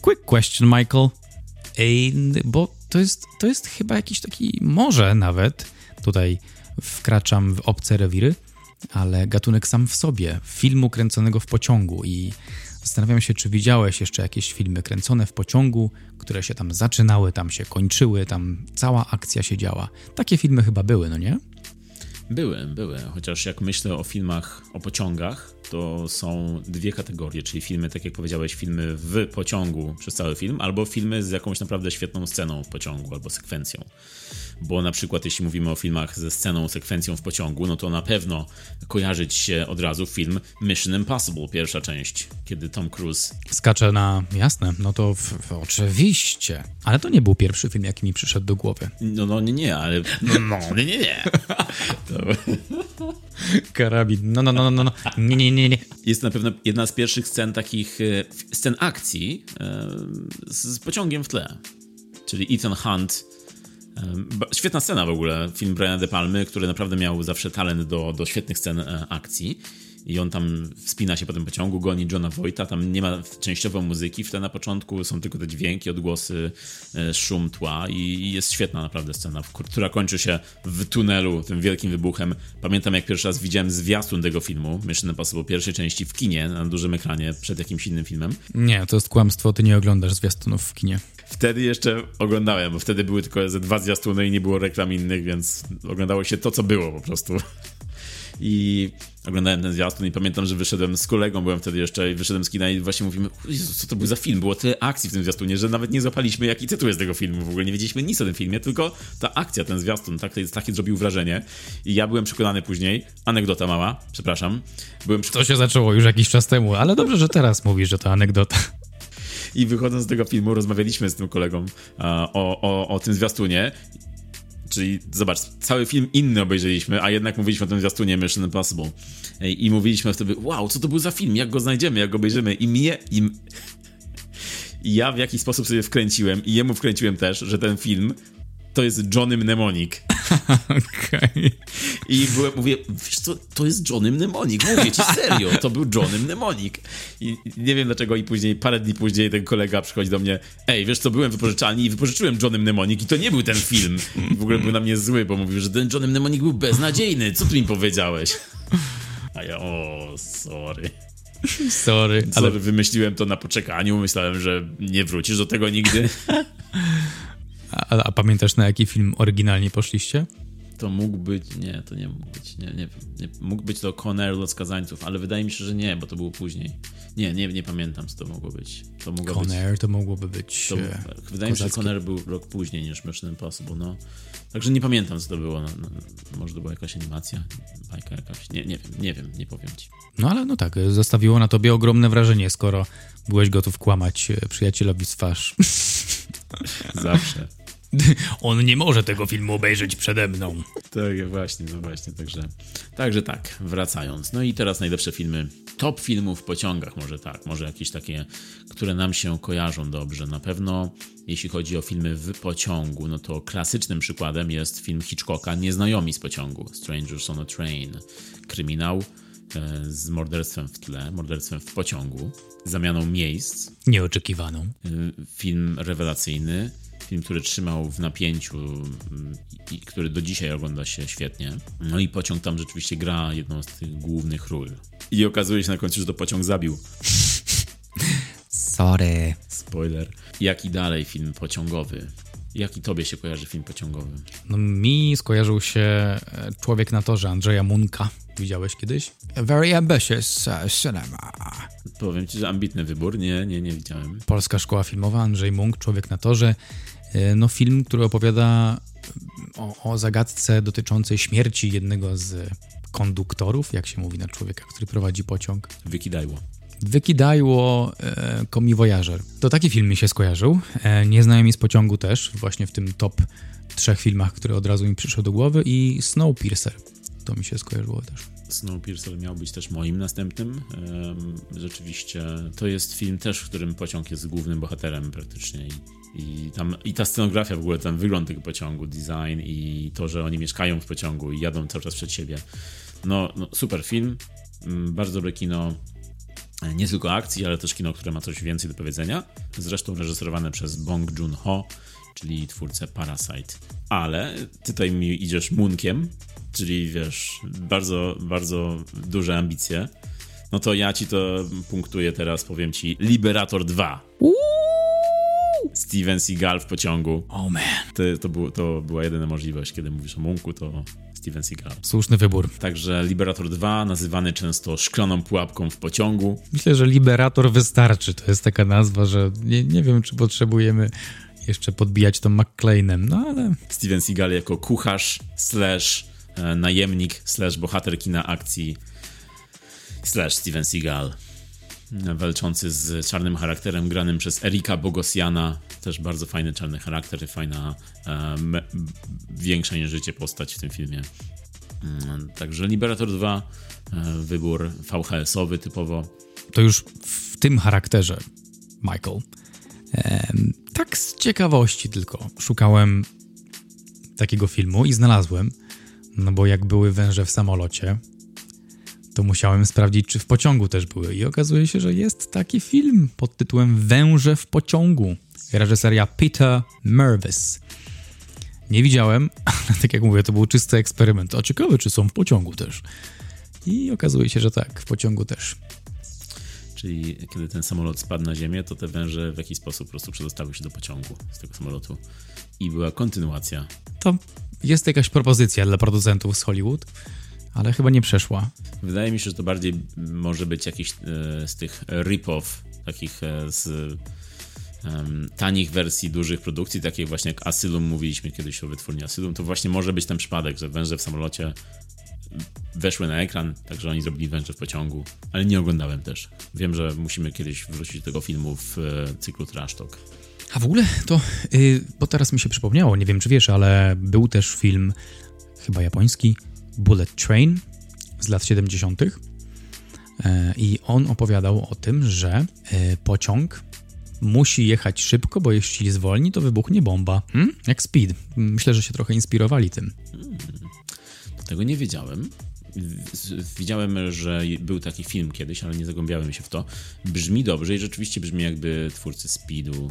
quick question, Michael. Ej, bo to jest, to jest chyba jakiś taki, może nawet, tutaj wkraczam w obce rewiry, ale gatunek sam w sobie, filmu kręconego w pociągu i zastanawiam się, czy widziałeś jeszcze jakieś filmy kręcone w pociągu, które się tam zaczynały, tam się kończyły, tam cała akcja się działa. Takie filmy chyba były, no nie? Były, były. Chociaż jak myślę o filmach o pociągach, to są dwie kategorie, czyli filmy, tak jak powiedziałeś, filmy w pociągu przez cały film, albo filmy z jakąś naprawdę świetną sceną w pociągu, albo sekwencją. Bo na przykład jeśli mówimy o filmach ze sceną, sekwencją w pociągu, no to na pewno kojarzyć się od razu film Mission Impossible, pierwsza część, kiedy Tom Cruise Skaczę na. Jasne, no to w, w, oczywiście. Ale to nie był pierwszy film, jaki mi przyszedł do głowy. No, no nie, nie, ale. No, no nie, nie, nie. To Karabin. No, no, no, no, no. Nie, nie, nie, nie. jest na pewno jedna z pierwszych scen takich. e, scen akcji e, z, z pociągiem w tle. Czyli Ethan Hunt. Świetna scena w ogóle, film Briana De Palmy, który naprawdę miał zawsze talent do, do świetnych scen e, akcji. i on tam wspina się po tym pociągu, goni Johna Voighta, tam nie ma częściowo muzyki w na początku, są tylko te dźwięki, odgłosy, e, szum tła i jest świetna naprawdę scena, która kończy się w tunelu, tym wielkim wybuchem. Pamiętam jak pierwszy raz widziałem zwiastun tego filmu, Mission Impossible pierwszej części w kinie, na dużym ekranie, przed jakimś innym filmem. Nie, to jest kłamstwo, ty nie oglądasz zwiastunów w kinie. Wtedy jeszcze oglądałem, bo wtedy były tylko ze dwa zwiastuny i nie było reklam innych, więc oglądało się to, co było po prostu. I oglądałem ten zwiastun i pamiętam, że wyszedłem z kolegą, byłem wtedy jeszcze i wyszedłem z kina i właśnie mówimy, Jezu, co to był za film? Było tyle akcji w tym zwiastunie, że nawet nie złapaliśmy, jaki tytuł jest tego filmu. W ogóle nie wiedzieliśmy nic o tym filmie, tylko ta akcja, ten zwiastun, tak, takie zrobił wrażenie. I ja byłem przekonany później, anegdota mała, przepraszam, byłem To się zaczęło już jakiś czas temu, ale dobrze, że teraz mówisz, że to anegdota. I wychodząc z tego filmu, rozmawialiśmy z tym kolegą o, o, o tym zwiastunie. Czyli zobacz, cały film inny obejrzeliśmy, a jednak mówiliśmy o tym zwiastunie Mission Impossible. I, i mówiliśmy wtedy, wow, co to był za film, jak go znajdziemy, jak go obejrzymy. I mnie, i, i ja w jakiś sposób sobie wkręciłem, i jemu wkręciłem też, że ten film to jest Johnny Mnemonic. Okej. I byłem, mówię, wiesz co, to jest Johnny Mnemonic, mówię ci serio, to był Johnny Mnemonic. I nie wiem dlaczego i później, parę dni później ten kolega przychodzi do mnie, ej, wiesz co, byłem w wypożyczalni i wypożyczyłem Johnny Mnemonic i to nie był ten film. I w ogóle był na mnie zły, bo mówił, że ten Johnny Mnemonic był beznadziejny, co ty mi powiedziałeś? A ja, o, sorry. Sorry, Ale ale wymyśliłem to na poczekaniu, myślałem, że nie wrócisz do tego nigdy. A, a pamiętasz na jaki film oryginalnie poszliście? To mógł być, nie, to nie mógł być, nie, nie, nie mógł być to Conner Los Skazańców, ale wydaje mi się, że nie, bo to było później. Nie, nie, nie pamiętam, co to mogło być. To mogło być... Conair to mogło być... To, e, wydaje mi się, że. Conner był rok później niż Mission Impossible, no. Także nie pamiętam, co to było. No, no, może to była jakaś animacja, bajka jakaś, nie, nie wiem, nie wiem, nie powiem ci. No ale no tak, zostawiło na tobie ogromne wrażenie, skoro byłeś gotów kłamać e, przyjacielowi w twarz. Zawsze. On nie może tego filmu obejrzeć przede mną. Tak, właśnie, no właśnie, także, także tak, wracając. No i teraz najlepsze filmy, top filmów w pociągach, może tak, może jakieś takie, które nam się kojarzą dobrze. Na pewno, jeśli chodzi o filmy w pociągu, no to klasycznym przykładem jest film Hitchcocka Nieznajomi z pociągu, Strangers on a Train, kryminał e, z morderstwem w tle, morderstwem w pociągu, zamianą miejsc, Nieoczekiwaną. Y, film rewelacyjny, film, który trzymał w napięciu mm, i który do dzisiaj ogląda się świetnie. No i pociąg tam rzeczywiście gra jedną z tych głównych ról. I okazuje się na końcu, że to pociąg zabił. Sorry. Spoiler. Jaki dalej film pociągowy? Jaki tobie się kojarzy film pociągowy? No, mi skojarzył się e, Człowiek na torze Andrzeja Munka. Widziałeś kiedyś? A very ambitious uh, cinema. Powiem ci, że ambitny wybór. Nie, nie, nie widziałem. Polska Szkoła Filmowa, Andrzej Munk, Człowiek na torze. E, No film, który opowiada o, o zagadce dotyczącej śmierci jednego z konduktorów, jak się mówi na człowieka, który prowadzi pociąg. Wykidajło. Wykidajło e, Komi Voyager. To taki film mi się skojarzył. E, Nieznajomi z pociągu też, właśnie w tym top trzech filmach, które od razu mi przyszły do głowy i Snowpiercer. To mi się skojarzyło też. Snowpiercer miał być też moim następnym. Rzeczywiście to jest film też, w którym pociąg jest głównym bohaterem praktycznie. I, i, tam, I ta scenografia w ogóle, ten wygląd tego pociągu, design i to, że oni mieszkają w pociągu i jadą cały czas przed siebie. No, no super film, mm, bardzo dobre kino. E, Nie tylko akcji, ale też kino, które ma coś więcej do powiedzenia. Zresztą reżyserowane przez Bong Joon-ho, czyli twórcę Parasite. Ale tutaj mi idziesz Moonkiem, czyli wiesz, bardzo, bardzo duże ambicje. No to ja ci to punktuję teraz, powiem ci Liberator 2. Steven Seagal w pociągu. Oh man. To, to, było, to była jedyna możliwość, kiedy mówisz o Munku, to Steven Seagal. Słuszny wybór. Także Liberator 2, nazywany często szklaną pułapką w pociągu. Myślę, że Liberator wystarczy. To jest taka nazwa, że nie, nie wiem, czy potrzebujemy jeszcze podbijać to McClainem, no ale Steven Seagal jako kucharz, slash e, najemnik, slash bohater kina akcji, slash Steven Seagal. Walczący z czarnym charakterem, granym przez Erika Bogosiana. Też bardzo fajny czarny charakter, fajna, me, większa niż życie postać w tym filmie. Mm, Także Liberator 2, e, wybór VHS-owy typowo. to już w tym charakterze, Michael. Em, tak z ciekawości tylko szukałem takiego filmu i znalazłem, no bo jak były węże w samolocie, to musiałem sprawdzić, czy w pociągu też były. I okazuje się, że jest taki film pod tytułem Węże w pociągu. Reżyseria Peter Mervis. Nie widziałem, ale tak jak mówię, to był czysty eksperyment. A ciekawe, czy są w pociągu też. I okazuje się, że tak, w pociągu też. Czyli kiedy ten samolot spadł na ziemię, to te węże w jakiś sposób po prostu przedostały się do pociągu z tego samolotu. I była kontynuacja. To jest jakaś propozycja dla producentów z Hollywood, ale chyba nie przeszła. Wydaje mi się, że to bardziej może być jakiś e, z tych rip-off, takich e, z tanich wersji dużych produkcji, takich właśnie jak Asylum, mówiliśmy kiedyś o wytwórni Asylum, to właśnie może być ten przypadek, że węże w samolocie weszły na ekran, także oni zrobili węże w pociągu, ale nie oglądałem też. Wiem, że musimy kiedyś wrócić do tego filmu w e, cyklu Trash Talk. A w ogóle to, yy, bo teraz mi się przypomniało, nie wiem czy wiesz, ale był też film chyba japoński Bullet Train z lat 70. Yy, I on opowiadał o tym, że yy, pociąg musi jechać szybko, bo jeśli zwolni, to wybuchnie bomba. Hmm? Jak Speed. Myślę, że się trochę inspirowali tym. Tego nie wiedziałem. Widziałem, że był taki film kiedyś, ale nie zagłębiałem się w to. Brzmi dobrze i rzeczywiście brzmi jakby twórcy Speedu.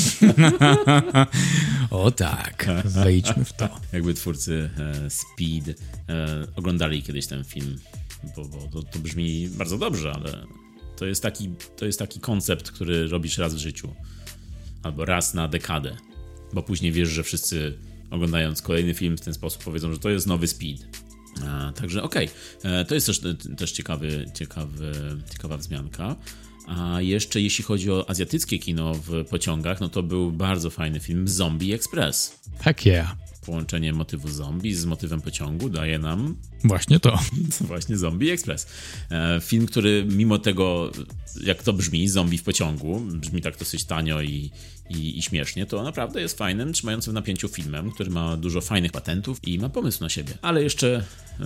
O tak, wejdźmy w to. Jakby twórcy e, Speed e, oglądali kiedyś ten film, bo, bo to, to brzmi bardzo dobrze, ale to jest, taki, to jest taki koncept, który robisz raz w życiu. Albo raz na dekadę. Bo później wiesz, że wszyscy oglądając kolejny film w ten sposób powiedzą, że to jest nowy Speed. A, także okej, E, to jest też, też ciekawy, ciekawy, ciekawa wzmianka. A jeszcze jeśli chodzi o azjatyckie kino w pociągach, no to był bardzo fajny film Zombie Express. Heck yeah. Połączenie motywu zombie z motywem pociągu daje nam Właśnie to. właśnie Zombie Express. E, Film, który mimo tego, jak to brzmi, zombie w pociągu, brzmi tak dosyć tanio i, i, i śmiesznie, to naprawdę jest fajnym, trzymającym w napięciu filmem, który ma dużo fajnych patentów i ma pomysł na siebie. Ale jeszcze e,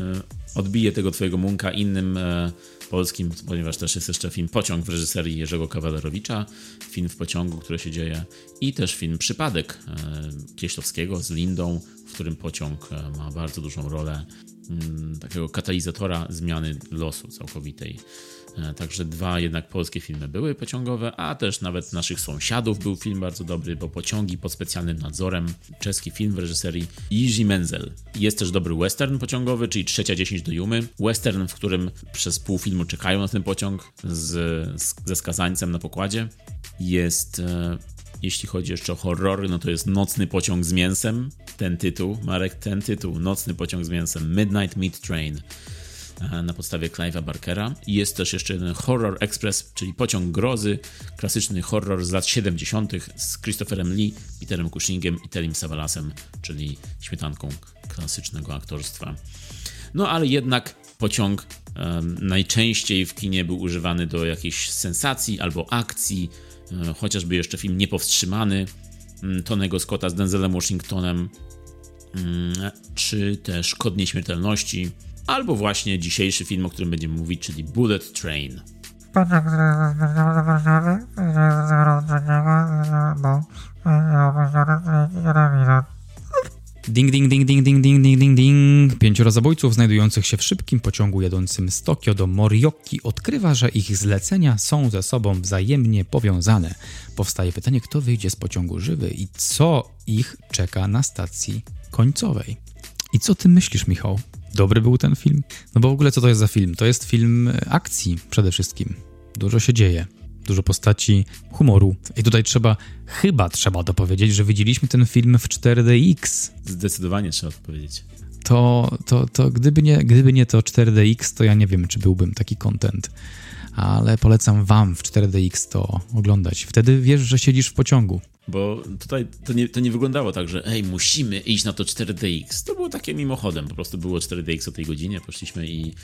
odbiję tego twojego munka innym e, polskim, ponieważ też jest jeszcze film Pociąg w reżyserii Jerzego Kawalerowicza, film w pociągu, który się dzieje i też film Przypadek e, Kieślowskiego z Lindą, w którym pociąg e, ma bardzo dużą rolę mm, takiego katalizatora zmiany losu całkowitej. E, Także dwa jednak polskie filmy były pociągowe, a też nawet naszych sąsiadów był film bardzo dobry, bo pociągi pod specjalnym nadzorem. Czeski film w reżyserii Jiří Menzel. Jest też dobry western pociągowy, czyli trzecia 10 do Jumy. Western, w którym przez pół filmu czekają na ten pociąg z, z, ze skazańcem na pokładzie. Jest e, jeśli chodzi jeszcze o horrory, no to jest Nocny pociąg z mięsem. Ten tytuł, Marek, ten tytuł, Nocny pociąg z mięsem, Midnight Meat Train na podstawie Clive'a Barkera. I jest też jeszcze jeden Horror Express, czyli Pociąg Grozy, klasyczny horror z lat 70. z Christopherem Lee, Peterem Cushingiem i Telim Savalasem, czyli śmietanką klasycznego aktorstwa. No ale jednak pociąg em, najczęściej w kinie był używany do jakiejś sensacji albo akcji, e, chociażby jeszcze film Niepowstrzymany mm, Tonego Scotta z Denzelem Washingtonem, mm, czy też Kod Nieśmiertelności, albo właśnie dzisiejszy film, o którym będziemy mówić, czyli Bullet Train. Ding, ding, ding, ding, ding, ding, ding, ding, ding. Pięcioro zabójców znajdujących się w szybkim pociągu jadącym z Tokio do Morioki odkrywa, że ich zlecenia są ze sobą wzajemnie powiązane. Powstaje pytanie, kto wyjdzie z pociągu żywy i co ich czeka na stacji końcowej. I co ty myślisz, Michał? Dobry był ten film? No bo w ogóle co to jest za film? To jest film e, akcji przede wszystkim. Dużo się dzieje. Dużo postaci, humoru. I tutaj trzeba, chyba trzeba dopowiedzieć, że widzieliśmy ten film w 4DX Zdecydowanie trzeba to powiedzieć. to, to, to gdyby, nie, gdyby nie to 4DX, to ja nie wiem, czy byłbym taki content. Ale polecam wam w 4DX to oglądać. Wtedy wiesz, że siedzisz w pociągu. Bo tutaj to nie, to nie wyglądało tak, że ej, musimy iść na to 4DX. To było takie mimochodem, po prostu było 4DX o tej godzinie, poszliśmy i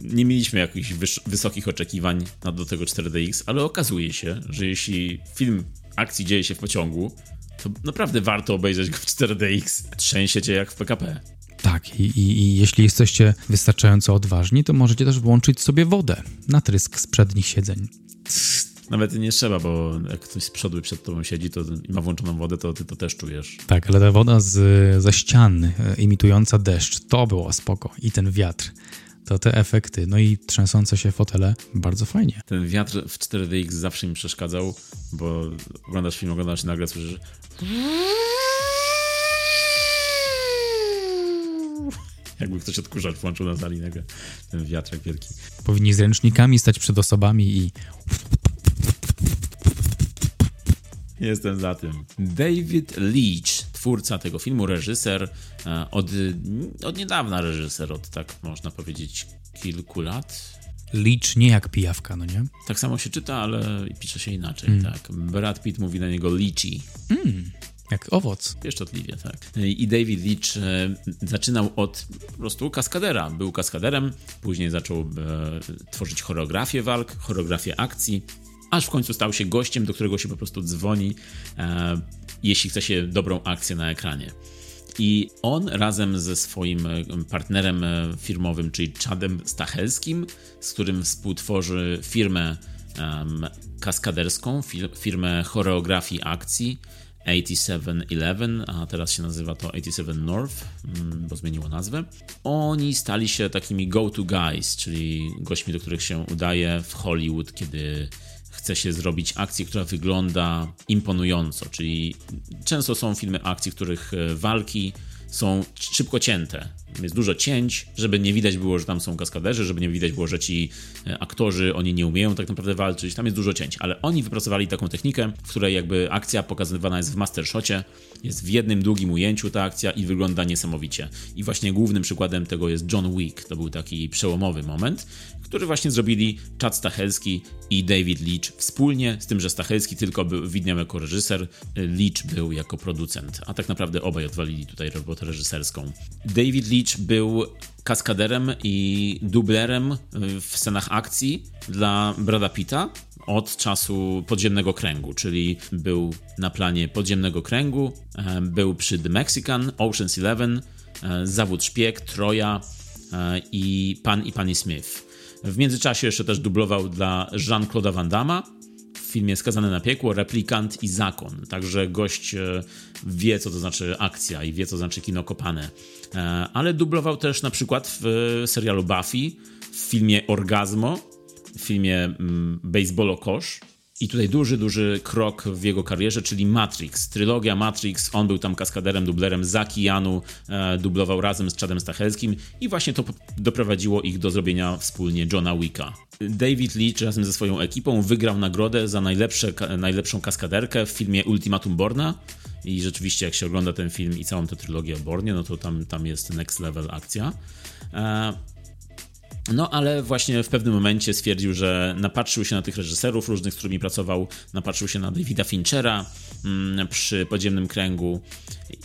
nie mieliśmy jakichś wyż, wysokich oczekiwań na do tego 4DX, ale okazuje się, że jeśli film akcji dzieje się w pociągu, to naprawdę warto obejrzeć go w 4DX. Trzęsie cię jak w PKP. Tak, i, i, i jeśli jesteście wystarczająco odważni, to możecie też włączyć sobie wodę na trysk z przednich siedzeń. Nawet nie trzeba, bo jak ktoś z przodu przed tobą siedzi to i ma włączoną wodę, to ty to też czujesz. Tak, ale ta woda z, ze ścian e, imitująca deszcz, to było spoko. I ten wiatr. to te efekty, no i trzęsące się fotele, bardzo fajnie. Ten wiatr w 4DX zawsze mi przeszkadzał, bo oglądasz film, oglądasz i nagle słyszysz jakby ktoś odkurzacz włączył na nagle ten wiatrak wielki. Powinni z ręcznikami stać przed osobami i Jestem za tym. David Leach, twórca tego filmu, reżyser, e, od, od niedawna reżyser, od tak można powiedzieć kilku lat. licz nie jak pijawka, no nie? Tak samo się czyta, ale pisze się inaczej, tak. Brad Pitt mówi na niego Leachy. Jak owoc. Pieszczotliwie, tak. I David Leach e, zaczynał od po prostu kaskadera. Był kaskaderem, później zaczął e, tworzyć choreografię walk, choreografię akcji, aż w końcu stał się gościem, do którego się po prostu dzwoni, e, jeśli chce się dobrą akcję na ekranie. I on razem ze swoim partnerem firmowym, czyli Chadem Stachelskim, z którym współtworzy firmę em, kaskaderską, fir- firmę choreografii akcji 8711, a teraz się nazywa to 87 North, mm, bo zmieniło nazwę. Oni stali się takimi go-to guys, czyli gośćmi, do których się udaje w Hollywood, kiedy chce się zrobić akcję, która wygląda imponująco, czyli często są filmy akcji, których e, walki są szybko cięte. Jest dużo cięć, żeby nie widać było, że tam są kaskaderzy, żeby nie widać było, że ci e, aktorzy, oni nie umieją tak naprawdę walczyć. Tam jest dużo cięć, ale oni wypracowali taką technikę, w której jakby akcja pokazywana jest w mastershocie, jest w jednym długim ujęciu ta akcja i wygląda niesamowicie. I właśnie głównym przykładem tego jest John Wick. To był taki przełomowy moment, który właśnie zrobili Chad Stachelski i David Leach wspólnie, z tym, że Stachelski tylko był widniał jako reżyser, Leach był jako producent, a tak naprawdę obaj odwalili tutaj robotę reżyserską. David Leach był kaskaderem i dublerem w scenach akcji dla Brada Pitta od czasu podziemnego kręgu, czyli był na planie podziemnego kręgu, e, był przy The Mexican, Ocean's Eleven, e, Zawód Szpieg, Troja e, i Pan i Pani Smith. W międzyczasie jeszcze też dublował dla Jean-Claude'a Van Damme w filmie Skazany na piekło, Replikant i Zakon. Także gość wie, co to znaczy akcja i wie, co to znaczy kino kopane. E, Ale dublował też na przykład w e, serialu Buffy, w filmie Orgazmo, w filmie mm, Baseball Kosz. I tutaj duży, duży krok w jego karierze, czyli Matrix. Trylogia Matrix, on był tam kaskaderem, dublerem Zaki Janu, e, dublował razem z Chadem Stachelskim i właśnie to doprowadziło ich do zrobienia wspólnie Johna Wicka. David Leach razem ze swoją ekipą wygrał nagrodę za najlepsze, najlepszą kaskaderkę w filmie Ultimatum Borna i rzeczywiście jak się ogląda ten film i całą tę trylogię o Bornie, no to tam, tam jest next level akcja. E, no, ale właśnie w pewnym momencie stwierdził, że napatrzył się na tych reżyserów różnych, z którymi pracował, napatrzył się na Davida Finchera mm, przy podziemnym kręgu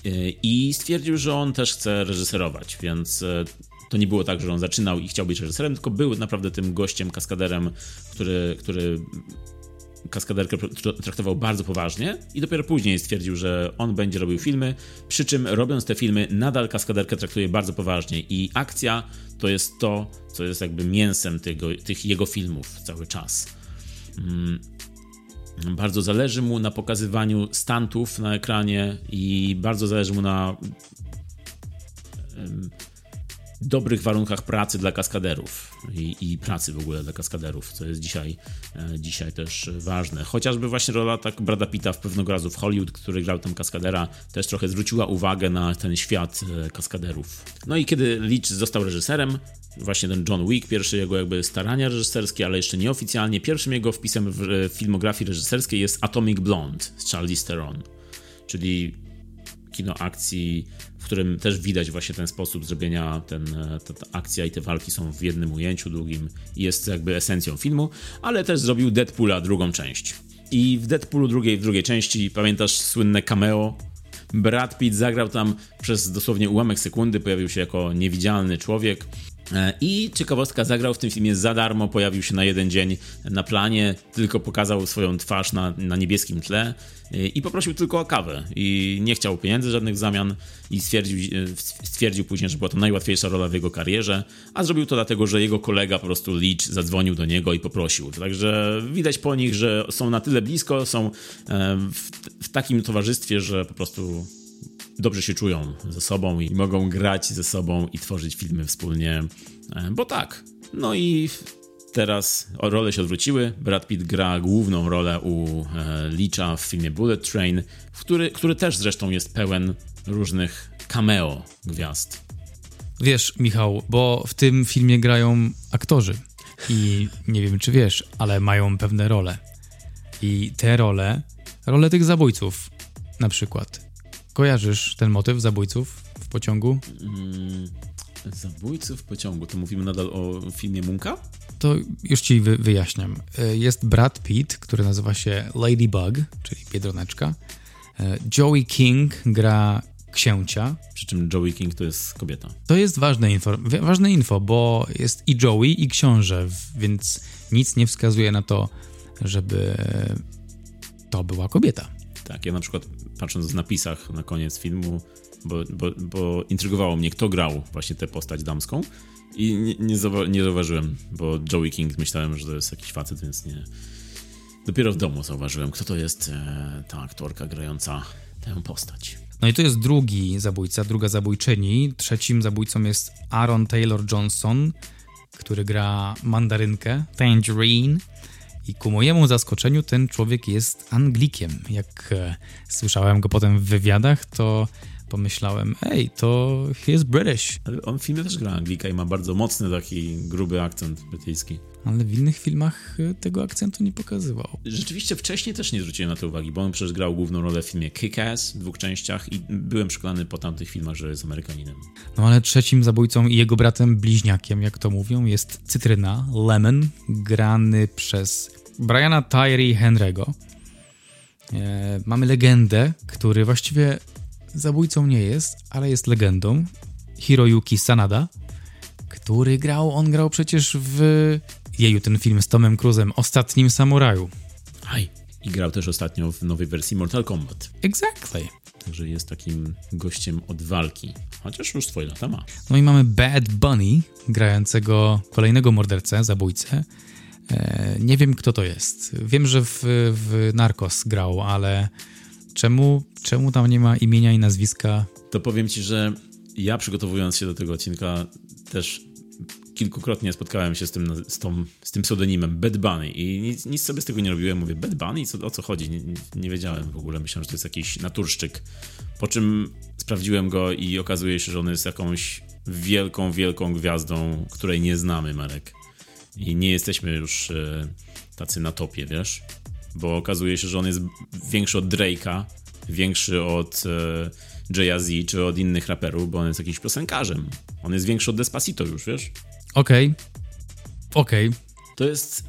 yy, i stwierdził, że on też chce reżyserować, więc e, to nie było tak, że on zaczynał i chciał być reżyserem, tylko był naprawdę tym gościem, kaskaderem, który, który kaskaderkę tr- traktował bardzo poważnie i dopiero później stwierdził, że on będzie robił filmy, przy czym robiąc te filmy nadal kaskaderkę traktuje bardzo poważnie i akcja to jest to, co jest jakby mięsem tego, tych jego filmów cały czas. Mm. Bardzo zależy mu na pokazywaniu stantów na ekranie i bardzo zależy mu na dobrych warunkach pracy dla kaskaderów i, i pracy w ogóle dla kaskaderów, co jest dzisiaj, e, dzisiaj też ważne. Chociażby właśnie rola tak Brada Pitta w pewnego razu w Hollywood, który grał tam kaskadera, też trochę zwróciła uwagę na ten świat e, kaskaderów. No i kiedy Leach został reżyserem, właśnie ten John Wick, pierwsze jego jakby starania reżyserskie, ale jeszcze nieoficjalnie, pierwszym jego wpisem w e, filmografii reżyserskiej jest Atomic Blonde z Charlize Theron, czyli kino akcji, w którym też widać właśnie ten sposób zrobienia, ten, ta, ta akcja i te walki są w jednym ujęciu długim jest jakby esencją filmu, ale też zrobił Deadpoola drugą część. I w Deadpoolu drugiej, w drugiej części, pamiętasz słynne cameo? Brad Pitt zagrał tam przez dosłownie ułamek sekundy, pojawił się jako niewidzialny człowiek. E, I ciekawostka, zagrał w tym filmie za darmo, pojawił się na jeden dzień na planie, tylko pokazał swoją twarz na, na niebieskim tle e, i poprosił tylko o kawę. I nie chciał pieniędzy żadnych w zamian i stwierdził, e, stwierdził później, że była to najłatwiejsza rola w jego karierze, a zrobił to dlatego, że jego kolega po prostu Leach zadzwonił do niego i poprosił. Także widać po nich, że są na tyle blisko, są w, w takim towarzystwie, że po prostu dobrze się czują ze sobą i mogą grać ze sobą i tworzyć filmy wspólnie, e, bo tak. No i teraz role się odwróciły. Brad Pitt gra główną rolę u e, Leacha w filmie Bullet Train, który, który też zresztą jest pełen różnych cameo gwiazd. Wiesz, Michał, bo w tym filmie grają aktorzy i nie wiem, czy wiesz, ale mają pewne role. I te role, role tych zabójców na przykład. Kojarzysz ten motyw zabójców w pociągu? Zabójców w pociągu, to mówimy nadal o filmie Munka? To już ci wy wyjaśniam. E, Jest Brad Pitt, który nazywa się Ladybug, czyli Biedroneczka. E, Joey King gra księcia. Przy czym Joey King to jest kobieta. To jest ważne info, ważne info, bo jest i Joey, i książę, więc nic nie wskazuje na to, żeby to była kobieta. Tak, ja na przykład patrząc w napisach na koniec filmu, bo, bo, bo intrygowało mnie, kto grał właśnie tę postać damską i nie, nie, zauwa- nie zauważyłem, bo Joey King myślałem, że to jest jakiś facet, więc nie. Dopiero w domu zauważyłem, kto to jest e, ta aktorka grająca tę postać. No i to jest drugi zabójca, druga zabójczyni. Trzecim zabójcą jest Aaron Taylor Johnson, który gra mandarynkę, Tangerine. I ku mojemu zaskoczeniu ten człowiek jest Anglikiem. Jak e, słyszałem go potem w wywiadach, to pomyślałem, ej, to is British. Ale on w filmie też gra Anglika i ma bardzo mocny taki gruby akcent brytyjski. Ale w innych filmach e, tego akcentu nie pokazywał. Rzeczywiście wcześniej też nie zwróciłem na to uwagi, bo on przecież grał główną rolę w filmie Kick-Ass w dwóch częściach i byłem przekonany po tamtych filmach, że jest Amerykaninem. No ale trzecim zabójcą i jego bratem bliźniakiem, jak to mówią, jest Cytryna, Lemon, grany przez Briana Tyree Henry'ego. E, mamy legendę, który właściwie zabójcą nie jest, ale jest legendą. Hiroyuki Sanada, który grał, on grał przecież w jeju ten film z Tomem Cruzem, Ostatnim Samuraju. Aj! I grał też ostatnio w nowej wersji Mortal Kombat. Exactly. Także jest takim gościem od walki. Chociaż już swoje lata ma. No i mamy Bad Bunny, grającego kolejnego mordercę, zabójcę. E, nie wiem, kto to jest. Wiem, że w, w Narcos grał, ale czemu, czemu tam nie ma imienia i nazwiska? To powiem ci, że ja przygotowując się do tego odcinka też kilkukrotnie spotkałem się z tym, z, tą, z tym pseudonimem Bad Bunny i nic, nic sobie z tego nie robiłem. Mówię, Bad Bunny? Co, o co chodzi? Nie, nie, wiedziałem w ogóle. Myślałem, że to jest jakiś naturszczyk. Po czym sprawdziłem go i okazuje się, że on jest jakąś wielką, wielką gwiazdą, której nie znamy, Marek. I nie jesteśmy już e, tacy na topie, wiesz? Bo okazuje się, że on jest większy od Drake'a, większy od e, Jay-Z czy od innych raperów, bo on jest jakimś piosenkarzem. On jest większy od Despacito już, wiesz? Okej. Okej. To jest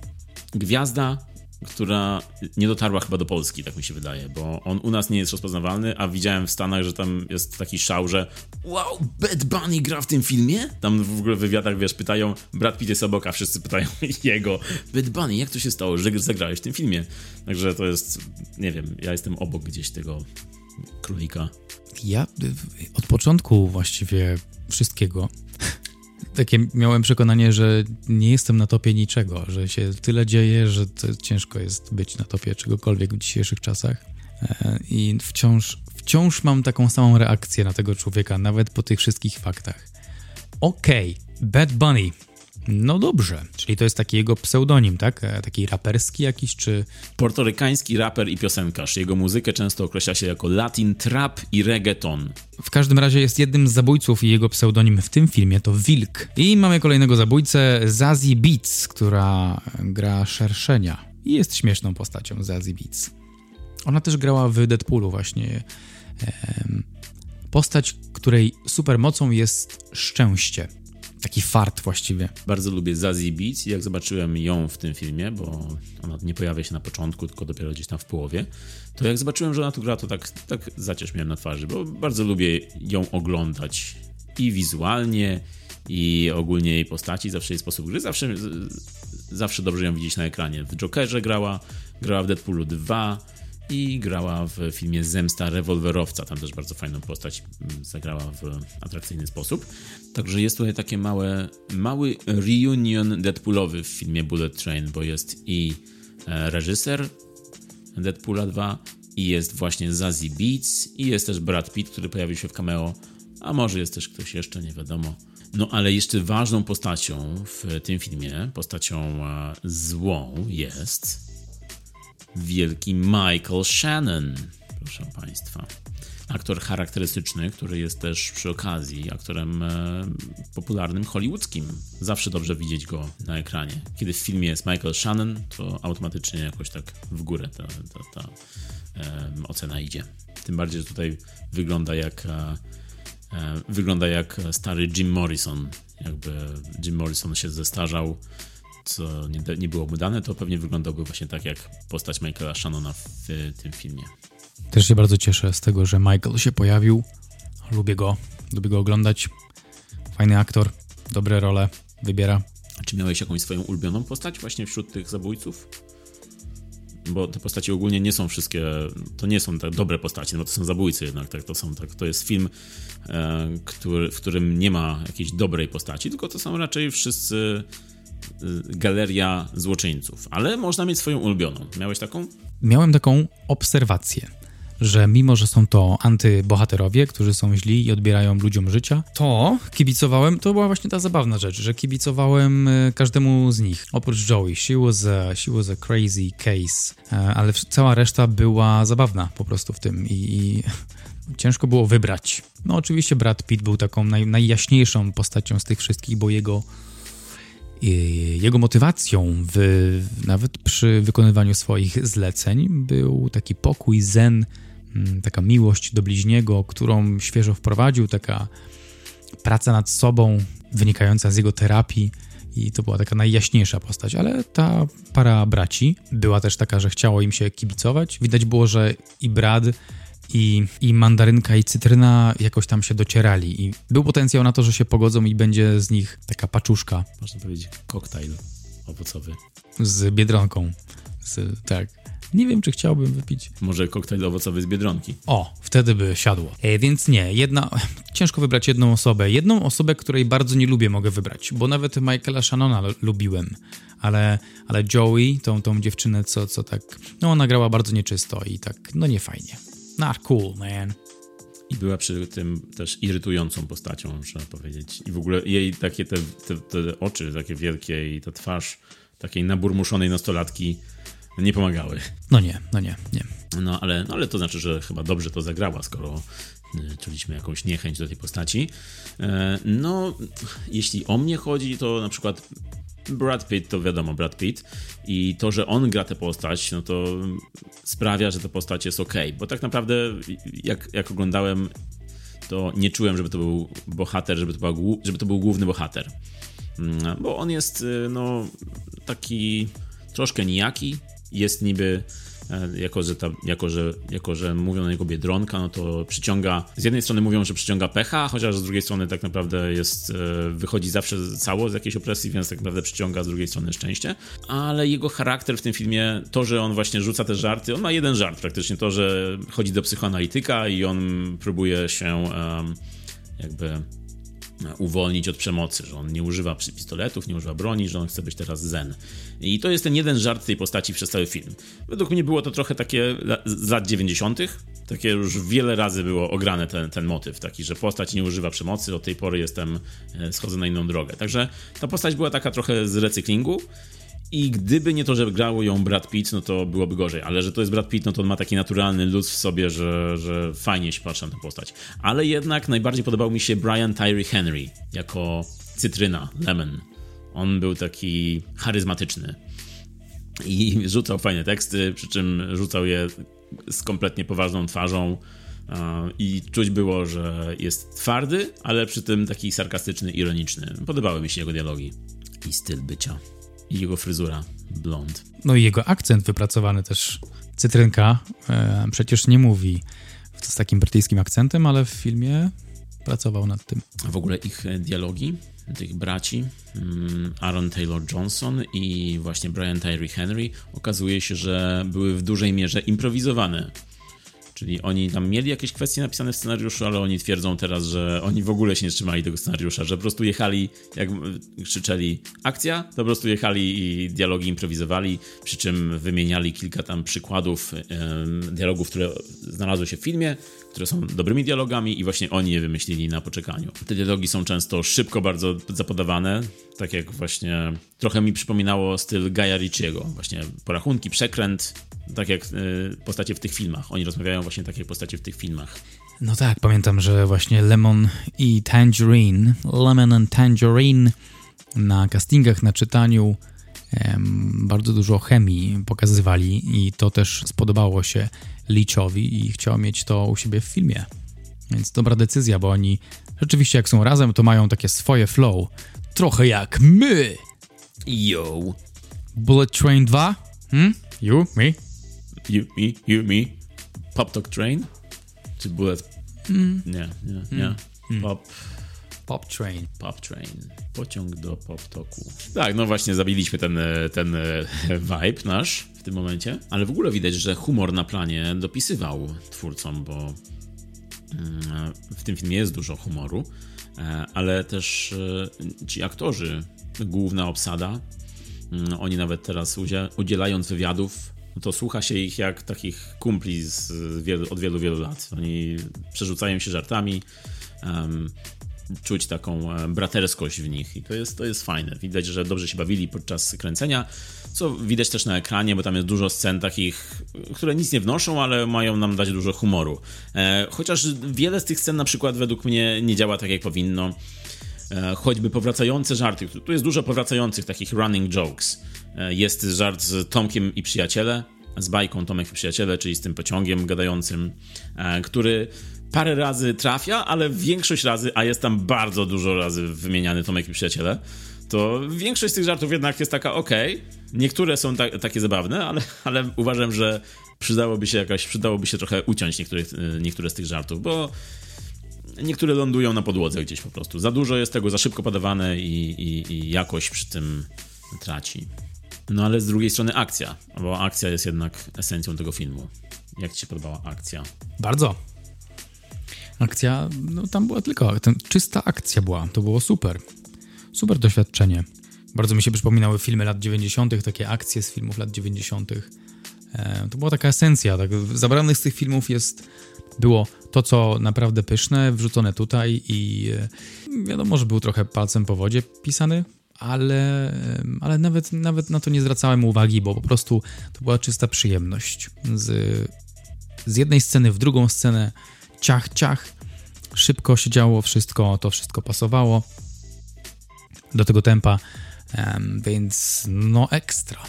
gwiazda, która nie dotarła chyba do Polski, tak mi się wydaje, bo on u nas nie jest rozpoznawalny, a widziałem w Stanach, że tam jest taki szał, że wow, Bad Bunny gra w tym filmie? Tam w ogóle w wywiadach, wiesz, pytają, Brad Pitt jest obok, a wszyscy pytają jego, Bad Bunny, jak to się stało, że zagrałeś w tym filmie? Także to jest, nie wiem, ja jestem obok gdzieś tego królika. Ja y, od początku właściwie wszystkiego takie miałem przekonanie, że nie jestem na topie niczego, że się tyle dzieje, że ciężko jest być na topie czegokolwiek w dzisiejszych czasach. E, I wciąż, wciąż mam taką samą reakcję na tego człowieka, nawet po tych wszystkich faktach. Okej, Bad Bunny. No dobrze, czyli to jest taki jego pseudonim, tak? E, Taki raperski jakiś, czy... Portorykański raper i piosenkarz. Jego muzykę często określa się jako latin, trap i reggaeton. W każdym razie jest jednym z zabójców i jego pseudonim w tym filmie to Wilk. I mamy kolejnego zabójcę, Zazie Beats, która gra Szerszenia. I jest śmieszną postacią Zazie Beats. Ona też grała w Deadpoolu właśnie. Postać, której supermocą jest szczęście. Taki fart właściwie. Bardzo lubię Zazie Beats jak zobaczyłem ją w tym filmie, bo ona nie pojawia się na początku, tylko dopiero gdzieś tam w połowie, to jak zobaczyłem, że ona tu gra, to tak, tak zacierz miałem na twarzy, bo bardzo lubię ją oglądać i wizualnie, i ogólnie jej postaci, zawsze jej sposób gry, zawsze, zawsze dobrze ją widzieć na ekranie. W Jokerze grała, grała w Deadpoolu 2 i grała w filmie Zemsta rewolwerowca. Tam też bardzo fajną postać mm, zagrała w atrakcyjny sposób. Także jest tutaj takie małe, mały reunion Deadpoolowy w filmie Bullet Train, bo jest i e, reżyser Deadpoola 2 i jest właśnie Zazie Beats i jest też Brad Pitt, który pojawił się w cameo, a może jest też ktoś jeszcze, nie wiadomo. No ale jeszcze ważną postacią w tym filmie, postacią e, złą jest wielki Michael Shannon, proszę Państwa. Aktor charakterystyczny, który jest też przy okazji aktorem e, popularnym hollywoodzkim. Zawsze dobrze widzieć go na ekranie. Kiedy w filmie jest Michael Shannon, to automatycznie jakoś tak w górę ta, ta, ta e, ocena idzie. Tym bardziej, że tutaj wygląda jak e, e, wygląda jak stary Jim Morrison. Jakby Jim Morrison się zestarzał, co nie, nie było mu dane, to pewnie wyglądałby właśnie tak jak postać Michaela Shannona w tym filmie. Też się bardzo cieszę z tego, że Michael się pojawił. Lubię go, lubię go oglądać. Fajny aktor, dobre role wybiera. A czy miałeś jakąś swoją ulubioną postać właśnie wśród tych zabójców? Bo te postaci ogólnie nie są wszystkie, to nie są tak dobre postacie, no bo to są zabójcy jednak, tak, to, są, tak, to jest film, e, który, w którym nie ma jakiejś dobrej postaci, tylko to są raczej wszyscy galeria złoczyńców, ale można mieć swoją ulubioną. Miałeś taką? Miałem taką obserwację, że mimo, że są to antybohaterowie, którzy są źli i odbierają ludziom życia, to kibicowałem, to była właśnie ta zabawna rzecz, że kibicowałem e, każdemu z nich. Oprócz Joey, she was a, she was a crazy case, e, ale cała reszta była zabawna po prostu w tym i, i ciężko było wybrać. No oczywiście Brad Pitt był taką naj, najjaśniejszą postacią z tych wszystkich, bo jego jego motywacją, w, nawet przy wykonywaniu swoich zleceń, był taki pokój, zen, mm, taka miłość do bliźniego, którą świeżo wprowadził, taka praca nad sobą wynikająca z jego terapii. I to była taka najjaśniejsza postać, ale ta para braci była też taka, że chciało im się kibicować. Widać było, że i Brad, i, i mandarynka, i cytryna jakoś tam się docierali. I był potencjał na to, że się pogodzą i będzie z nich taka paczuszka Można powiedzieć koktajl owocowy. z biedronką. Z, tak. Nie wiem, czy chciałbym wypić. Może koktajl owocowy z Biedronki. O, wtedy by siadło. E, więc nie, jedna. Ciężko wybrać jedną osobę. Jedną osobę, której bardzo nie lubię, mogę wybrać, bo nawet Michaela Shannona lubiłem. Ale, ale Joey, tą, tą dziewczynę, co, co tak. No, ona grała bardzo nieczysto i tak, no nie fajnie. Not cool, man. I była przy tym też irytującą postacią, trzeba powiedzieć. I w ogóle jej takie te, te, te oczy takie wielkie i ta twarz takiej naburmuszonej nastolatki nie pomagały. No nie, no nie, nie. No ale, no, ale to znaczy, że chyba dobrze to zagrała, skoro y, czuliśmy jakąś niechęć do tej postaci. E, No, jeśli o mnie chodzi, to na przykład Brad Pitt, to wiadomo, Brad Pitt. I to, że on gra tę postać, no to sprawia, że ta postać jest ok, bo tak naprawdę jak, jak oglądałem, to nie czułem, żeby to był bohater, żeby to, była, żeby to był główny bohater. Mm, Bo on jest, y, no, taki troszkę nijaki, jest niby jako że, ta, jako, że, jako, że mówią na niego biedronka, no to przyciąga, z jednej strony mówią, że przyciąga pecha, chociaż z drugiej strony tak naprawdę jest, e, wychodzi zawsze cało z jakiejś opresji, więc tak naprawdę przyciąga z drugiej strony szczęście, ale jego charakter w tym filmie, to, że on właśnie rzuca te żarty, on ma jeden żart praktycznie, to, że chodzi do psychoanalityka i on próbuje się jakby uwolnić od przemocy, że on nie używa pistoletów, nie używa broni, że on chce być teraz zen. I to jest ten jeden żart tej postaci przez cały film. Według mnie było to trochę takie z lat 90., takie już wiele razy było ograne ten, ten motyw, taki, że postać nie używa przemocy, od tej pory jestem, e, schodzę na inną drogę. Także ta postać była taka trochę z recyklingu. I gdyby nie to, że grało ją Brad Pitt, no to byłoby gorzej. Ale że to jest Brad Pitt, no to on ma taki naturalny luz w sobie, że, że fajnie się patrzy na tę postać. Ale jednak najbardziej podobał mi się Brian Tyree Henry jako cytryna, lemon. On był taki charyzmatyczny i rzucał fajne teksty, przy czym rzucał je z kompletnie poważną twarzą. I czuć było, że jest twardy, ale przy tym taki sarkastyczny, ironiczny. Podobały mi się jego dialogi i styl bycia. I jego fryzura, blond. No i jego akcent wypracowany też. Cytrynka e, przecież nie mówi z takim brytyjskim akcentem, ale w filmie pracował nad tym. W ogóle ich dialogi, tych braci, mm, Aaron Taylor Johnson i właśnie Brian Tyree Henry, okazuje się, że były w dużej mierze improwizowane. Czyli oni tam mieli jakieś kwestie napisane w scenariuszu, ale oni twierdzą teraz, że oni w ogóle się nie trzymali tego scenariusza, że po prostu jechali, jak krzyczeli akcja, to po prostu jechali i dialogi improwizowali, przy czym wymieniali kilka tam przykładów dialogów, które znalazły się w filmie, które są dobrymi dialogami i właśnie oni je wymyślili na poczekaniu. Te dialogi są często szybko bardzo zapodawane, tak jak właśnie trochę mi przypominało styl Gaja Ricciego, właśnie porachunki, przekręt, tak jak y, postacie w tych filmach. Oni rozmawiają właśnie tak jak postacie w tych filmach. No tak, pamiętam, że właśnie Lemon i Tangerine, Lemon and Tangerine na castingach, na czytaniu em, bardzo dużo chemii pokazywali i to też spodobało się Leachowi i chciał mieć to u siebie w filmie. Więc dobra decyzja, bo oni rzeczywiście jak są razem, to mają takie swoje flow. Trochę jak my! Yo! Bullet Train 2? Hmm? You? Me? You, me, you, me. Pop Talk Train? Czy Bullet... Nie, nie, nie. Pop... Pop Train. Pop Train. Pociąg do Pop Talku. Tak, no właśnie zabiliśmy ten, ten vibe nasz w tym momencie. Ale w ogóle widać, że humor na planie dopisywał twórcom, bo mm, w tym filmie jest dużo humoru, e, ale też e, ci aktorzy, główna obsada, mm, oni nawet teraz udzie- udzielając wywiadów, no to słucha się ich jak takich kumpli z wielu, od wielu, wielu lat. Oni przerzucają się żartami, czuć taką e, braterskość w nich i to jest, to jest fajne. Widać, że dobrze się bawili podczas kręcenia, co widać też na ekranie, bo tam jest dużo scen takich, które nic nie wnoszą, ale mają nam dać dużo humoru. E, chociaż wiele z tych scen na przykład według mnie nie działa tak jak powinno. E, choćby powracające żarty. Tu jest dużo powracających takich running jokes. Jest żart z Tomkiem i przyjaciele, z bajką Tomek i przyjaciele, czyli z tym pociągiem gadającym, który parę razy trafia, ale większość razy, a jest tam bardzo dużo razy wymieniany Tomek i przyjaciele, to większość z tych żartów jednak jest taka ok. Niektóre są ta, takie zabawne, ale, ale uważam, że przydałoby się jakaś, przydałoby się trochę uciąć niektórych, e, niektóre z tych żartów, bo niektóre lądują na podłodze gdzieś po prostu. Za dużo jest tego, za szybko podawane i, i, i jakość przy tym traci. No ale z drugiej strony akcja, bo akcja jest jednak esencją tego filmu. Jak ci się podobała akcja? Bardzo. Akcja, no tam była tylko, ten, czysta akcja była, to było super. Super doświadczenie. Bardzo mi się przypominały filmy lat 90., takie akcje z filmów lat 90. E, to była taka esencja. Tak, zabranych z tych filmów jest, było to, co naprawdę pyszne, wrzucone tutaj i e, wiadomo, że był trochę palcem po wodzie pisany, ale, e, ale nawet, nawet na to nie zwracałem uwagi, bo po prostu to była czysta przyjemność. Z, z jednej sceny w drugą scenę ciach, ciach. Szybko się działo wszystko, to wszystko pasowało do tego tempa, em, więc no ekstra.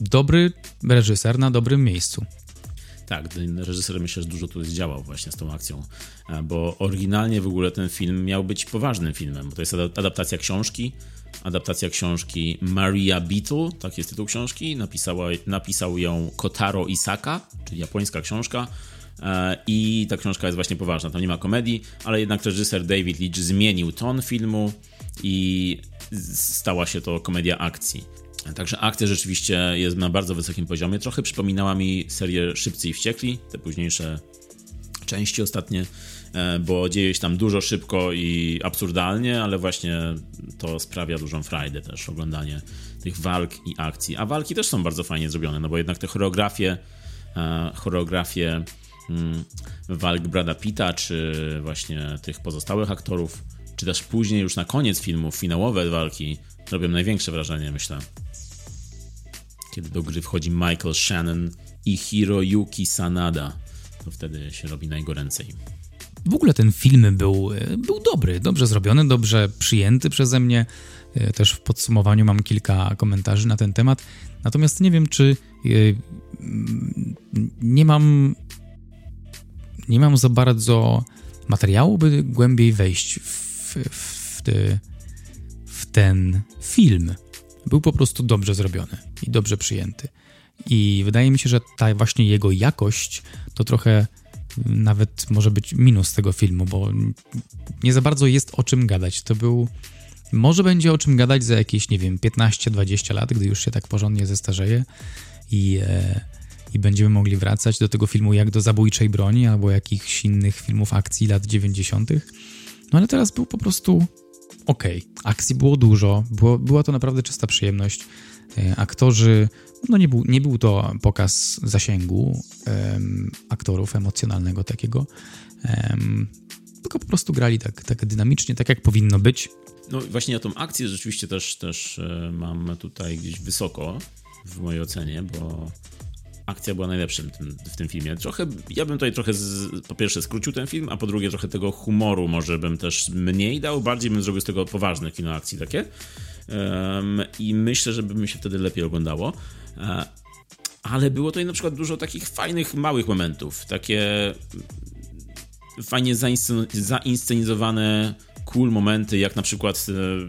Dobry reżyser na dobrym miejscu. Tak, reżyser myślę, że dużo tu zdziałał właśnie z tą akcją, e, bo oryginalnie w ogóle ten film miał być poważnym filmem, bo to jest adap- adaptacja książki, adaptacja książki Maria Beetle, tak jest tytuł książki, napisała, napisał ją Kotaro Isaka, czyli japońska książka i ta książka jest właśnie poważna, tam nie ma komedii, ale jednak reżyser David Leitch zmienił ton filmu i stała się to komedia akcji. Także akcja rzeczywiście jest na bardzo wysokim poziomie. Trochę przypominała mi serię Szybcy i Wściekli, te późniejsze części ostatnie, e, bo dzieje się tam dużo szybko i absurdalnie, ale właśnie to sprawia dużą frajdę też, oglądanie tych walk i akcji. A walki też są bardzo fajnie zrobione, no bo jednak te choreografie, e, choreografie walk Brada Pitta, czy właśnie tych pozostałych aktorów, czy też później już na koniec filmu, finałowe walki robią największe wrażenie, myślę kiedy do gry wchodzi Michael Shannon i Hiroyuki Sanada, to wtedy się robi najgoręcej. W ogóle ten film był, e, był dobry, dobrze zrobiony, dobrze przyjęty przeze mnie. E, Też w podsumowaniu mam kilka komentarzy na ten temat. Natomiast nie wiem, czy e, nie mam nie mam za bardzo materiału, by głębiej wejść w, w, w ten film. Był po prostu dobrze zrobiony i dobrze przyjęty. I wydaje mi się, że ta właśnie jego jakość to trochę nawet może być minus tego filmu, bo nie za bardzo jest o czym gadać. To był. Może będzie o czym gadać za jakieś, nie wiem, 15-20 lat, gdy już się tak porządnie zestarzeje i, e, i będziemy mogli wracać do tego filmu jak do Zabójczej Broni albo jakichś innych filmów akcji lat 90. No ale teraz był po prostu okej. Akcji było dużo, było, była to naprawdę czysta przyjemność. E, Aktorzy, no nie był, nie był to pokaz zasięgu em, aktorów emocjonalnego takiego, em, tylko po prostu grali tak, tak dynamicznie, tak jak powinno być. No właśnie o tą akcję rzeczywiście też, też e, mam tutaj gdzieś wysoko w mojej ocenie, bo akcja była najlepszym w tym, w tym filmie. Trochę, ja bym tutaj trochę z, po pierwsze skrócił ten film, a po drugie trochę tego humoru może bym też mniej dał, bardziej bym zrobił z tego poważne kino akcji takie. Em, I myślę, że by mi się wtedy lepiej oglądało. E, ale było tutaj na przykład dużo takich fajnych, małych momentów. Takie fajnie zainscen- zainscenizowane cool momenty, jak na przykład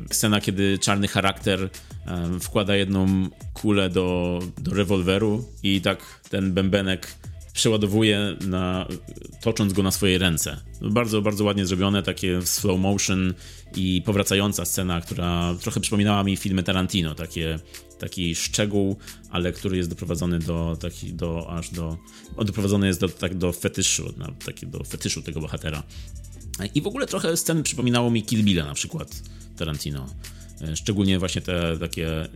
e, scena, kiedy czarny charakter e, wkłada jedną kulę do, do rewolweru i tak ten bębenek przeładowuje, na, tocząc go na swoje ręce. Bardzo, bardzo ładnie zrobione, takie slow motion i powracająca scena, która trochę przypominała mi filmy Tarantino, takie, taki szczegół, ale który jest doprowadzony do, taki, do aż do, on doprowadzony jest do, tak, do fetyszu, na, taki, do fetyszu tego bohatera. I w ogóle trochę sceny przypominało mi Kill Billa na przykład Tarantino. E, Szczególnie właśnie te takie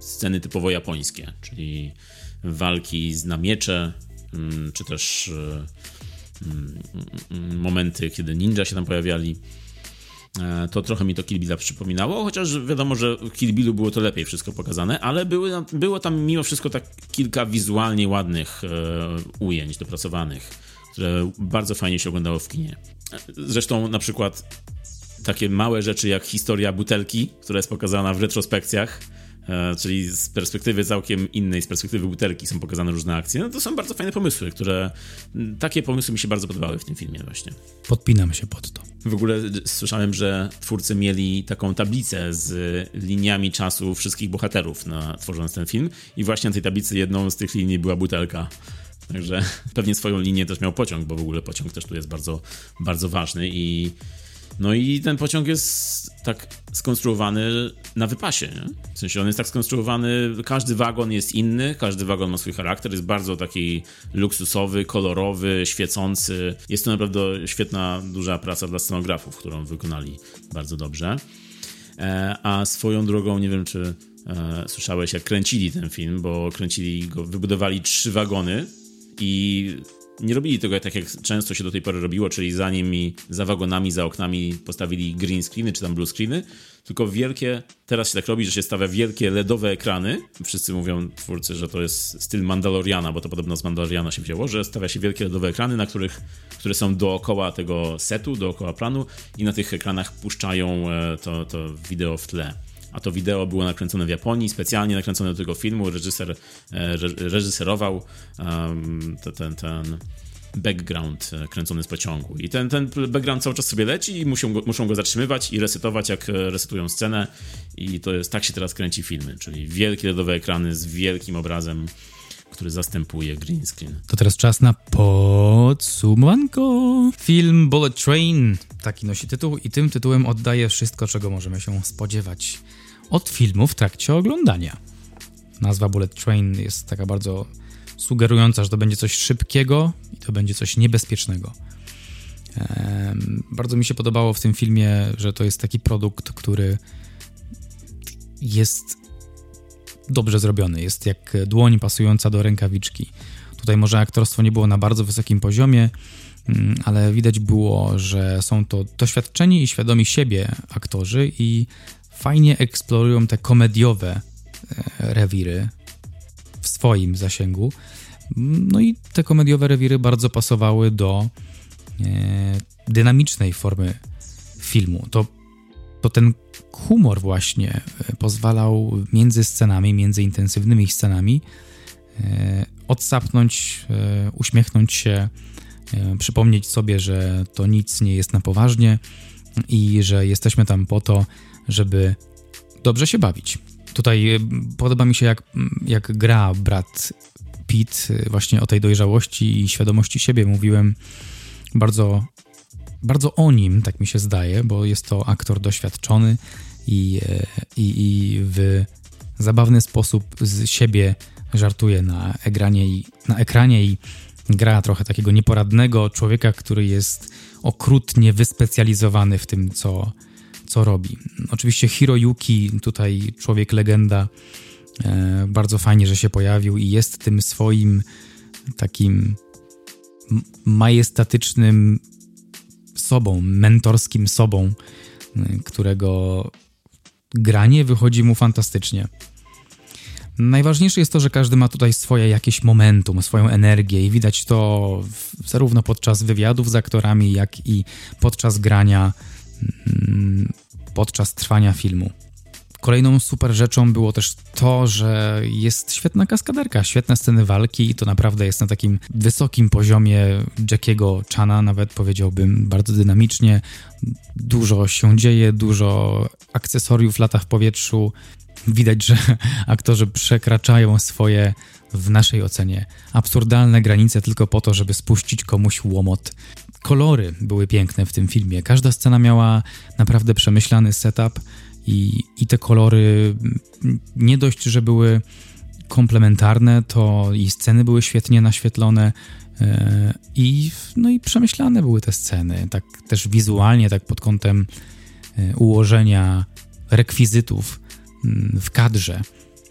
sceny typowo japońskie, czyli walki z na miecze, mm, czy też e, mm, mm, momenty, kiedy ninja się tam pojawiali. E, To trochę mi to Kill Billa przypominało, chociaż wiadomo, że w Kill Billu było to lepiej wszystko pokazane, ale były, było tam mimo wszystko tak kilka wizualnie ładnych ujęć dopracowanych, które bardzo fajnie się oglądało w kinie. Zresztą na przykład takie małe rzeczy jak historia butelki, która jest pokazana w retrospekcjach, e, czyli z perspektywy całkiem innej, z perspektywy butelki są pokazane różne akcje, no to są bardzo fajne pomysły, które takie pomysły mi się bardzo podobały w tym filmie właśnie. Podpinam się pod to. W ogóle słyszałem, że twórcy mieli taką tablicę z liniami czasu wszystkich bohaterów, na, tworząc ten film. I właśnie na tej tablicy jedną z tych linii była butelka. Także pewnie swoją linię też miał pociąg, bo w ogóle pociąg też tu jest bardzo, bardzo ważny i no i ten pociąg jest tak skonstruowany na wypasie, nie? W sensie on jest tak skonstruowany, każdy wagon jest inny, każdy wagon ma swój charakter, jest bardzo taki luksusowy, kolorowy, świecący. Jest to naprawdę świetna, duża praca dla scenografów, którą wykonali bardzo dobrze. E, a swoją drogą, nie wiem czy e, słyszałeś, jak kręcili ten film, bo kręcili go, wybudowali trzy wagony i nie robili tego tak, jak często się do tej pory robiło, czyli za nimi, za wagonami, za oknami postawili green screeny czy tam blue screeny, tylko wielkie, teraz się tak robi, że się stawia wielkie LEDowe ekrany. Wszyscy mówią, twórcy, że to jest styl Mandaloriana, bo to podobno z Mandaloriana się wzięło, że stawia się wielkie LEDowe ekrany, na których, które są dookoła tego setu, dookoła planu i na tych ekranach puszczają e, to, to wideo w tle. A to wideo było nakręcone w Japonii, specjalnie nakręcone do tego filmu. Reżyser e, re, reżyserował um, te- ten, ten background e, kręcony z pociągu. I ten, ten background cały czas sobie leci i muszą go, muszą go zatrzymywać i resetować, jak e, resetują scenę. I to jest tak się teraz kręci filmy, czyli wielkie LEDowe ekrany z wielkim obrazem, który zastępuje green screen. To teraz czas na podsumowanko. Film Bullet Train, taki nosi tytuł i tym tytułem oddaje wszystko, czego możemy się spodziewać od filmu w trakcie oglądania. Nazwa Bullet Train jest taka bardzo sugerująca, że to będzie coś szybkiego i to będzie coś niebezpiecznego. Bardzo mi się podobało w tym filmie, że to jest taki produkt, który jest dobrze zrobiony. Jest jak dłoń pasująca do rękawiczki. Tutaj może aktorstwo nie było na bardzo wysokim poziomie, mm, ale widać było, że są to doświadczeni i świadomi siebie aktorzy i fajnie eksplorują te komediowe e, rewiry w swoim zasięgu. No i te komediowe rewiry bardzo pasowały do e, dynamicznej formy filmu. To, to ten humor właśnie e, pozwalał między scenami, między intensywnymi scenami odsapnąć, uśmiechnąć się, przypomnieć sobie, że to nic nie jest na poważnie i że jesteśmy tam po to, żeby dobrze się bawić. Tutaj e, podoba mi się, jak, jak gra brat Pitt e, właśnie o tej dojrzałości i świadomości siebie. Mówiłem bardzo, bardzo o nim, tak mi się zdaje, bo jest to aktor doświadczony i, e, i, i w zabawny sposób z siebie żartuje na ekranie i, na ekranie i gra trochę takiego nieporadnego człowieka, który jest okrutnie wyspecjalizowany w tym, co, co robi. Oczywiście Hiroyuki, tutaj człowiek legenda, e, bardzo fajnie, że się pojawił i jest tym swoim takim majestatycznym sobą, mentorskim sobą, y, którego granie wychodzi mu fantastycznie. Najważniejsze jest to, że każdy ma tutaj swoje jakieś momentum, swoją energię i widać to zarówno podczas wywiadów z aktorami, jak i podczas grania, mm, podczas trwania filmu. Kolejną super rzeczą było też to, że jest świetna kaskaderka, świetne sceny walki i to naprawdę jest na takim wysokim poziomie Jackiego Chana, nawet powiedziałbym bardzo dynamicznie. Dużo się dzieje, dużo akcesoriów lata w powietrzu. Widać, że aktorzy przekraczają swoje, w naszej ocenie, absurdalne granice tylko po to, żeby spuścić komuś łomot. Kolory były piękne w tym filmie. Każda scena miała naprawdę przemyślany setup i, i te kolory nie dość, że były komplementarne, to i sceny były świetnie naświetlone e, i, no i przemyślane były te sceny, tak też wizualnie, tak pod kątem e, ułożenia rekwizytów mm, w kadrze,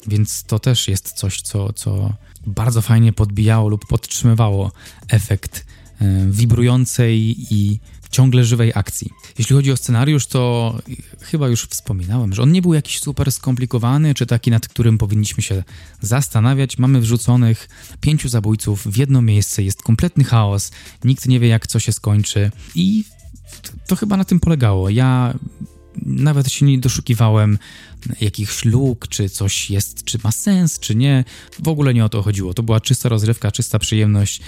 więc to też jest coś, co, co bardzo fajnie podbijało lub podtrzymywało efekt e, wibrującej i ciągle żywej akcji. Jeśli chodzi o scenariusz, to chyba już wspominałem, że on nie był jakiś super skomplikowany, czy taki, nad którym powinniśmy się zastanawiać. Mamy wrzuconych pięciu zabójców w jedno miejsce, jest kompletny chaos, nikt nie wie, jak co się skończy i to chyba na tym polegało. Ja nawet się nie doszukiwałem jakichś luk, czy coś jest, czy ma sens, czy nie. W ogóle nie o to chodziło. To była czysta rozrywka, czysta przyjemność,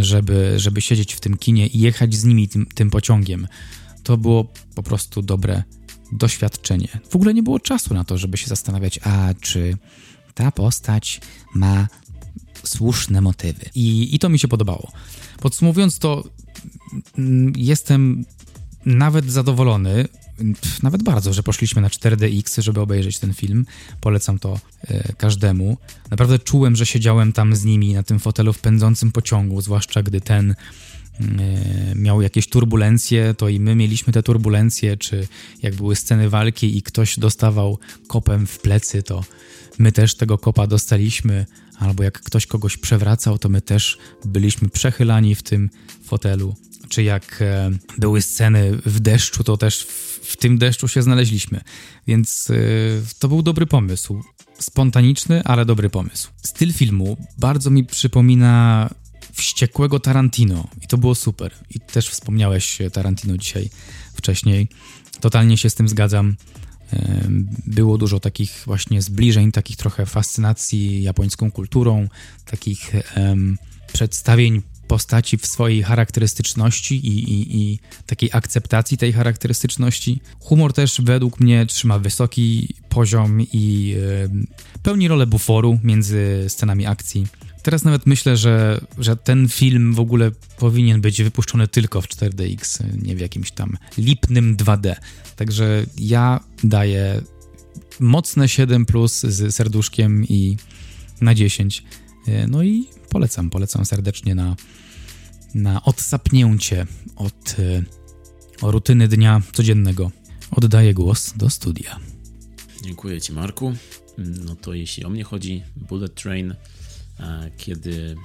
żeby, żeby siedzieć w tym kinie i jechać z nimi tym, tym pociągiem. To było po prostu dobre doświadczenie. W ogóle nie było czasu na to, żeby się zastanawiać, a czy ta postać ma słuszne motywy. I, i to mi się podobało. Podsumowując to, mm, jestem nawet zadowolony, nawet bardzo, że poszliśmy na 4DX, żeby obejrzeć ten film. Polecam to e, każdemu. Naprawdę czułem, że siedziałem tam z nimi na tym fotelu w pędzącym pociągu, zwłaszcza gdy ten e, miał jakieś turbulencje, to i my mieliśmy te turbulencje, czy jak były sceny walki i ktoś dostawał kopem w plecy, to my też tego kopa dostaliśmy, albo jak ktoś kogoś przewracał, to my też byliśmy przechylani w tym fotelu. Czy jak e, były sceny w deszczu, to też w, tym deszczu się znaleźliśmy. Więc e, to był dobry pomysł. Spontaniczny, ale dobry pomysł. Styl filmu bardzo mi przypomina wściekłego Tarantino i to było super. I też wspomniałeś Tarantino dzisiaj wcześniej. Totalnie się z tym zgadzam. Em, Było dużo takich właśnie zbliżeń, takich trochę fascynacji japońską kulturą, takich em, przedstawień postaci w swojej charakterystyczności i, i, i takiej akceptacji tej charakterystyczności. Humor też według mnie trzyma wysoki poziom i em, pełni rolę buforu między scenami akcji. Teraz nawet myślę, że, że ten film w ogóle powinien być wypuszczony tylko w 4DX, nie w jakimś tam lipnym 2D. Także ja daję mocne 7 plus z serduszkiem i na 10. E, No i polecam, polecam serdecznie na, na odsapnięcie od e, rutyny dnia codziennego. Oddaję głos do studia. Dziękuję Ci, Marku. No to jeśli o mnie chodzi, Bullet Train, e, kiedy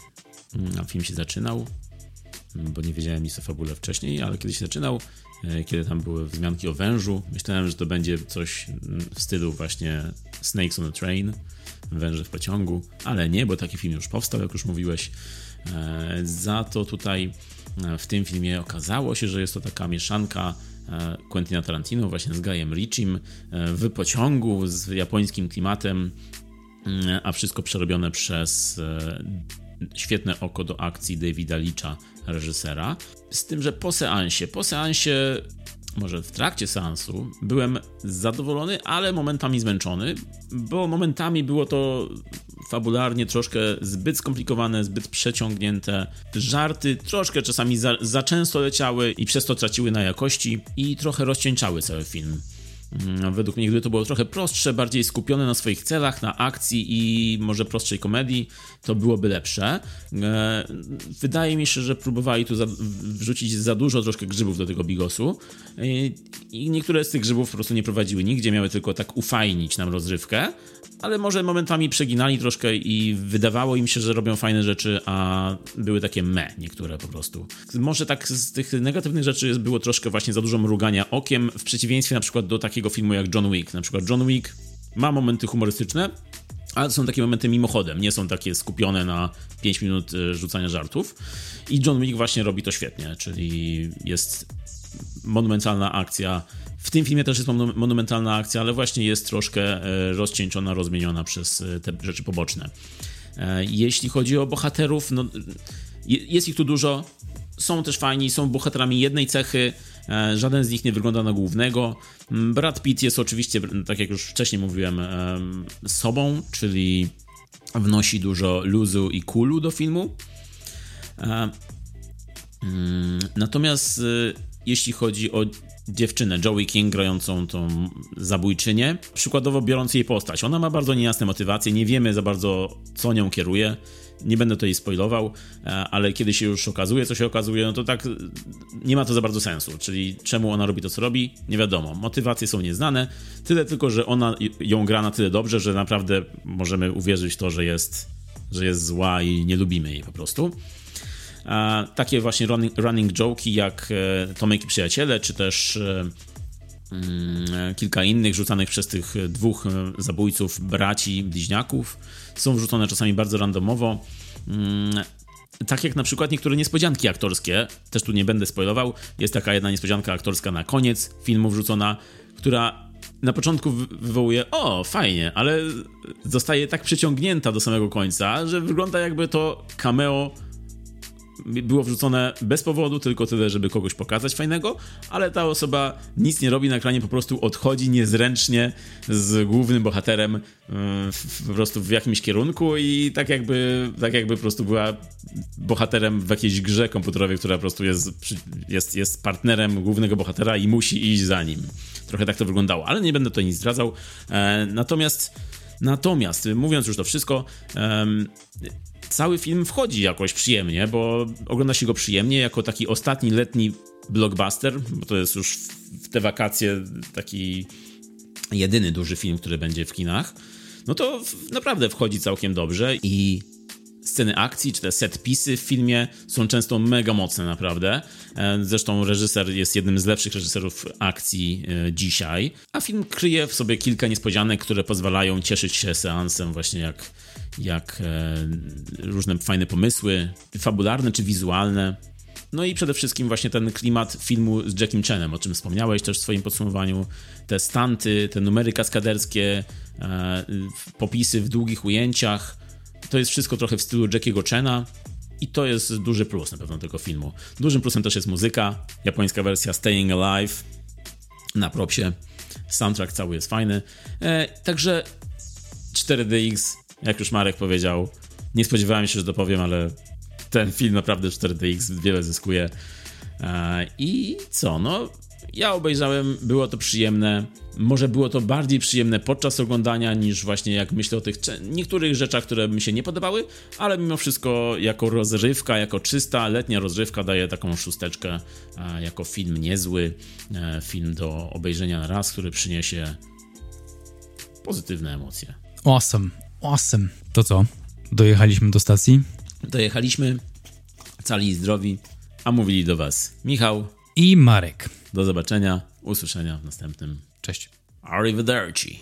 mm, film się zaczynał, bo nie wiedziałem nic o fabule wcześniej, ale kiedy się zaczynał, kiedy tam były wzmianki o wężu, myślałem, że to będzie coś mm, w stylu właśnie Snakes on a Train, węże w pociągu, ale nie, bo taki film już powstał, jak już mówiłeś. E, Za to tutaj e, w tym filmie okazało się, że jest to taka mieszanka e, Quentina Tarantino właśnie z Guyem Ritchiem e, w pociągu z japońskim klimatem, a wszystko przerobione przez świetne oko do akcji Davida Leacha, reżysera. Z tym, że po seansie, po seansie, może w trakcie seansu, byłem zadowolony, ale momentami zmęczony, bo momentami było to fabularnie troszkę zbyt skomplikowane, zbyt przeciągnięte. Żarty troszkę czasami za, za często leciały i przez to traciły na jakości i trochę rozcieńczały cały film. Mm, Według mnie, gdyby to było trochę prostsze, bardziej skupione na swoich celach, na akcji i może prostszej komedii, to byłoby lepsze. E, Wydaje mi się, że próbowali tu wrzucić za dużo troszkę grzybów do tego bigosu E, i niektóre z tych grzybów po prostu nie prowadziły nigdzie, miały tylko tak ufajnić nam rozrywkę, ale może momentami przeginali troszkę i wydawało im się, że robią fajne rzeczy, a były takie me niektóre po prostu. Może tak z tych negatywnych rzeczy było troszkę właśnie za dużo mrugania okiem, w przeciwieństwie na przykład do takiego filmu jak John Wick. Na przykład John Wick ma momenty humorystyczne, ale są takie momenty mimochodem, nie są takie skupione na 5 minut e, rzucania żartów. I John Wick właśnie robi to świetnie, czyli jest monumentalna akcja. W tym filmie też jest monu- monumentalna akcja, ale właśnie jest troszkę e, rozcieńczona, rozmieniona przez e, te rzeczy poboczne. E, Jeśli chodzi o bohaterów, no, je- jest ich tu dużo. Są też fajni, są bohaterami jednej cechy. Żaden z nich nie wygląda na głównego. Mm, Brad Pitt jest oczywiście, tak jak już wcześniej mówiłem, em, sobą, czyli wnosi dużo luzu i kulu do filmu. Mm, Natomiast jeśli chodzi o dziewczynę, Joey King grającą tą zabójczynię, przykładowo biorąc jej postać, ona ma bardzo niejasne motywacje, nie wiemy za bardzo co nią kieruje, nie będę jej spoilował, e, ale kiedy się już okazuje, co się okazuje, no to tak nie ma to za bardzo sensu, czyli czemu ona robi to, co robi, nie wiadomo. Motywacje są nieznane, tyle tylko, że ona ją gra na tyle dobrze, że naprawdę możemy uwierzyć w to, że jest, że jest zła i nie lubimy jej po prostu. Takie właśnie running, running joke'i jak e, Tomek i Przyjaciele, czy też e, mm, kilka innych rzucanych przez tych dwóch e, zabójców, braci, bliźniaków, są wrzucone czasami bardzo randomowo. Mm, tak jak na przykład niektóre niespodzianki aktorskie, też tu nie będę spoilował, jest taka jedna niespodzianka aktorska na koniec filmu wrzucona, która na początku wy- wywołuje, o, fajnie, ale zostaje tak przyciągnięta do samego końca, że wygląda jakby to cameo było wrzucone bez powodu, tylko tyle, żeby kogoś pokazać fajnego, ale ta osoba nic nie robi na ekranie, po prostu odchodzi niezręcznie z głównym bohaterem w, po prostu w jakimś kierunku i tak jakby, tak jakby po prostu była bohaterem w jakiejś grze komputerowej, która po prostu jest, jest, jest partnerem głównego bohatera i musi iść za nim. Trochę tak to wyglądało, ale nie będę tutaj nic zdradzał. E, natomiast Natomiast, mówiąc już to wszystko, cały film wchodzi jakoś przyjemnie, bo ogląda się go przyjemnie jako taki ostatni letni blockbuster, bo to jest już w, te wakacje taki jedyny duży film, który będzie w kinach. No to naprawdę wchodzi całkiem dobrze i sceny akcji, czy te setpisy w filmie są często mega mocne, naprawdę. E, Zresztą reżyser jest jednym z lepszych reżyserów akcji e, dzisiaj, a film kryje w sobie kilka niespodzianek, które pozwalają cieszyć się seansem, właśnie jak, jak e, różne fajne pomysły, fabularne czy wizualne. No i przede wszystkim właśnie ten klimat filmu z Jackiem Chanem, o czym wspomniałeś też w swoim podsumowaniu. Te stanty, te numery kaskaderskie, e, popisy w długich ujęciach. To jest wszystko trochę w stylu Jackiego Chana i to jest duży plus na pewno tego filmu. Dużym plusem też jest muzyka, japońska wersja Staying Alive na propsie. Soundtrack cały jest fajny. E, także 4DX, jak już Marek powiedział, nie spodziewałem się, że to powiem, ale ten film naprawdę 4DX wiele zyskuje. E, I co, no, ja obejrzałem, było to przyjemne. Może było to bardziej przyjemne podczas oglądania niż właśnie jak myślę o tych niektórych rzeczach, które mi się nie podobały, ale mimo wszystko jako rozrywka, jako czysta letnia rozrywka daje taką szósteczkę e, jako film niezły, e, film do obejrzenia na raz, który przyniesie pozytywne emocje. Awesome, awesome. To co? Dojechaliśmy do stacji Dojechaliśmy cali i zdrowi, a mówili do Was Michał. i Marek. Do zobaczenia, usłyszenia w następnym. Cześć. Arrivederci.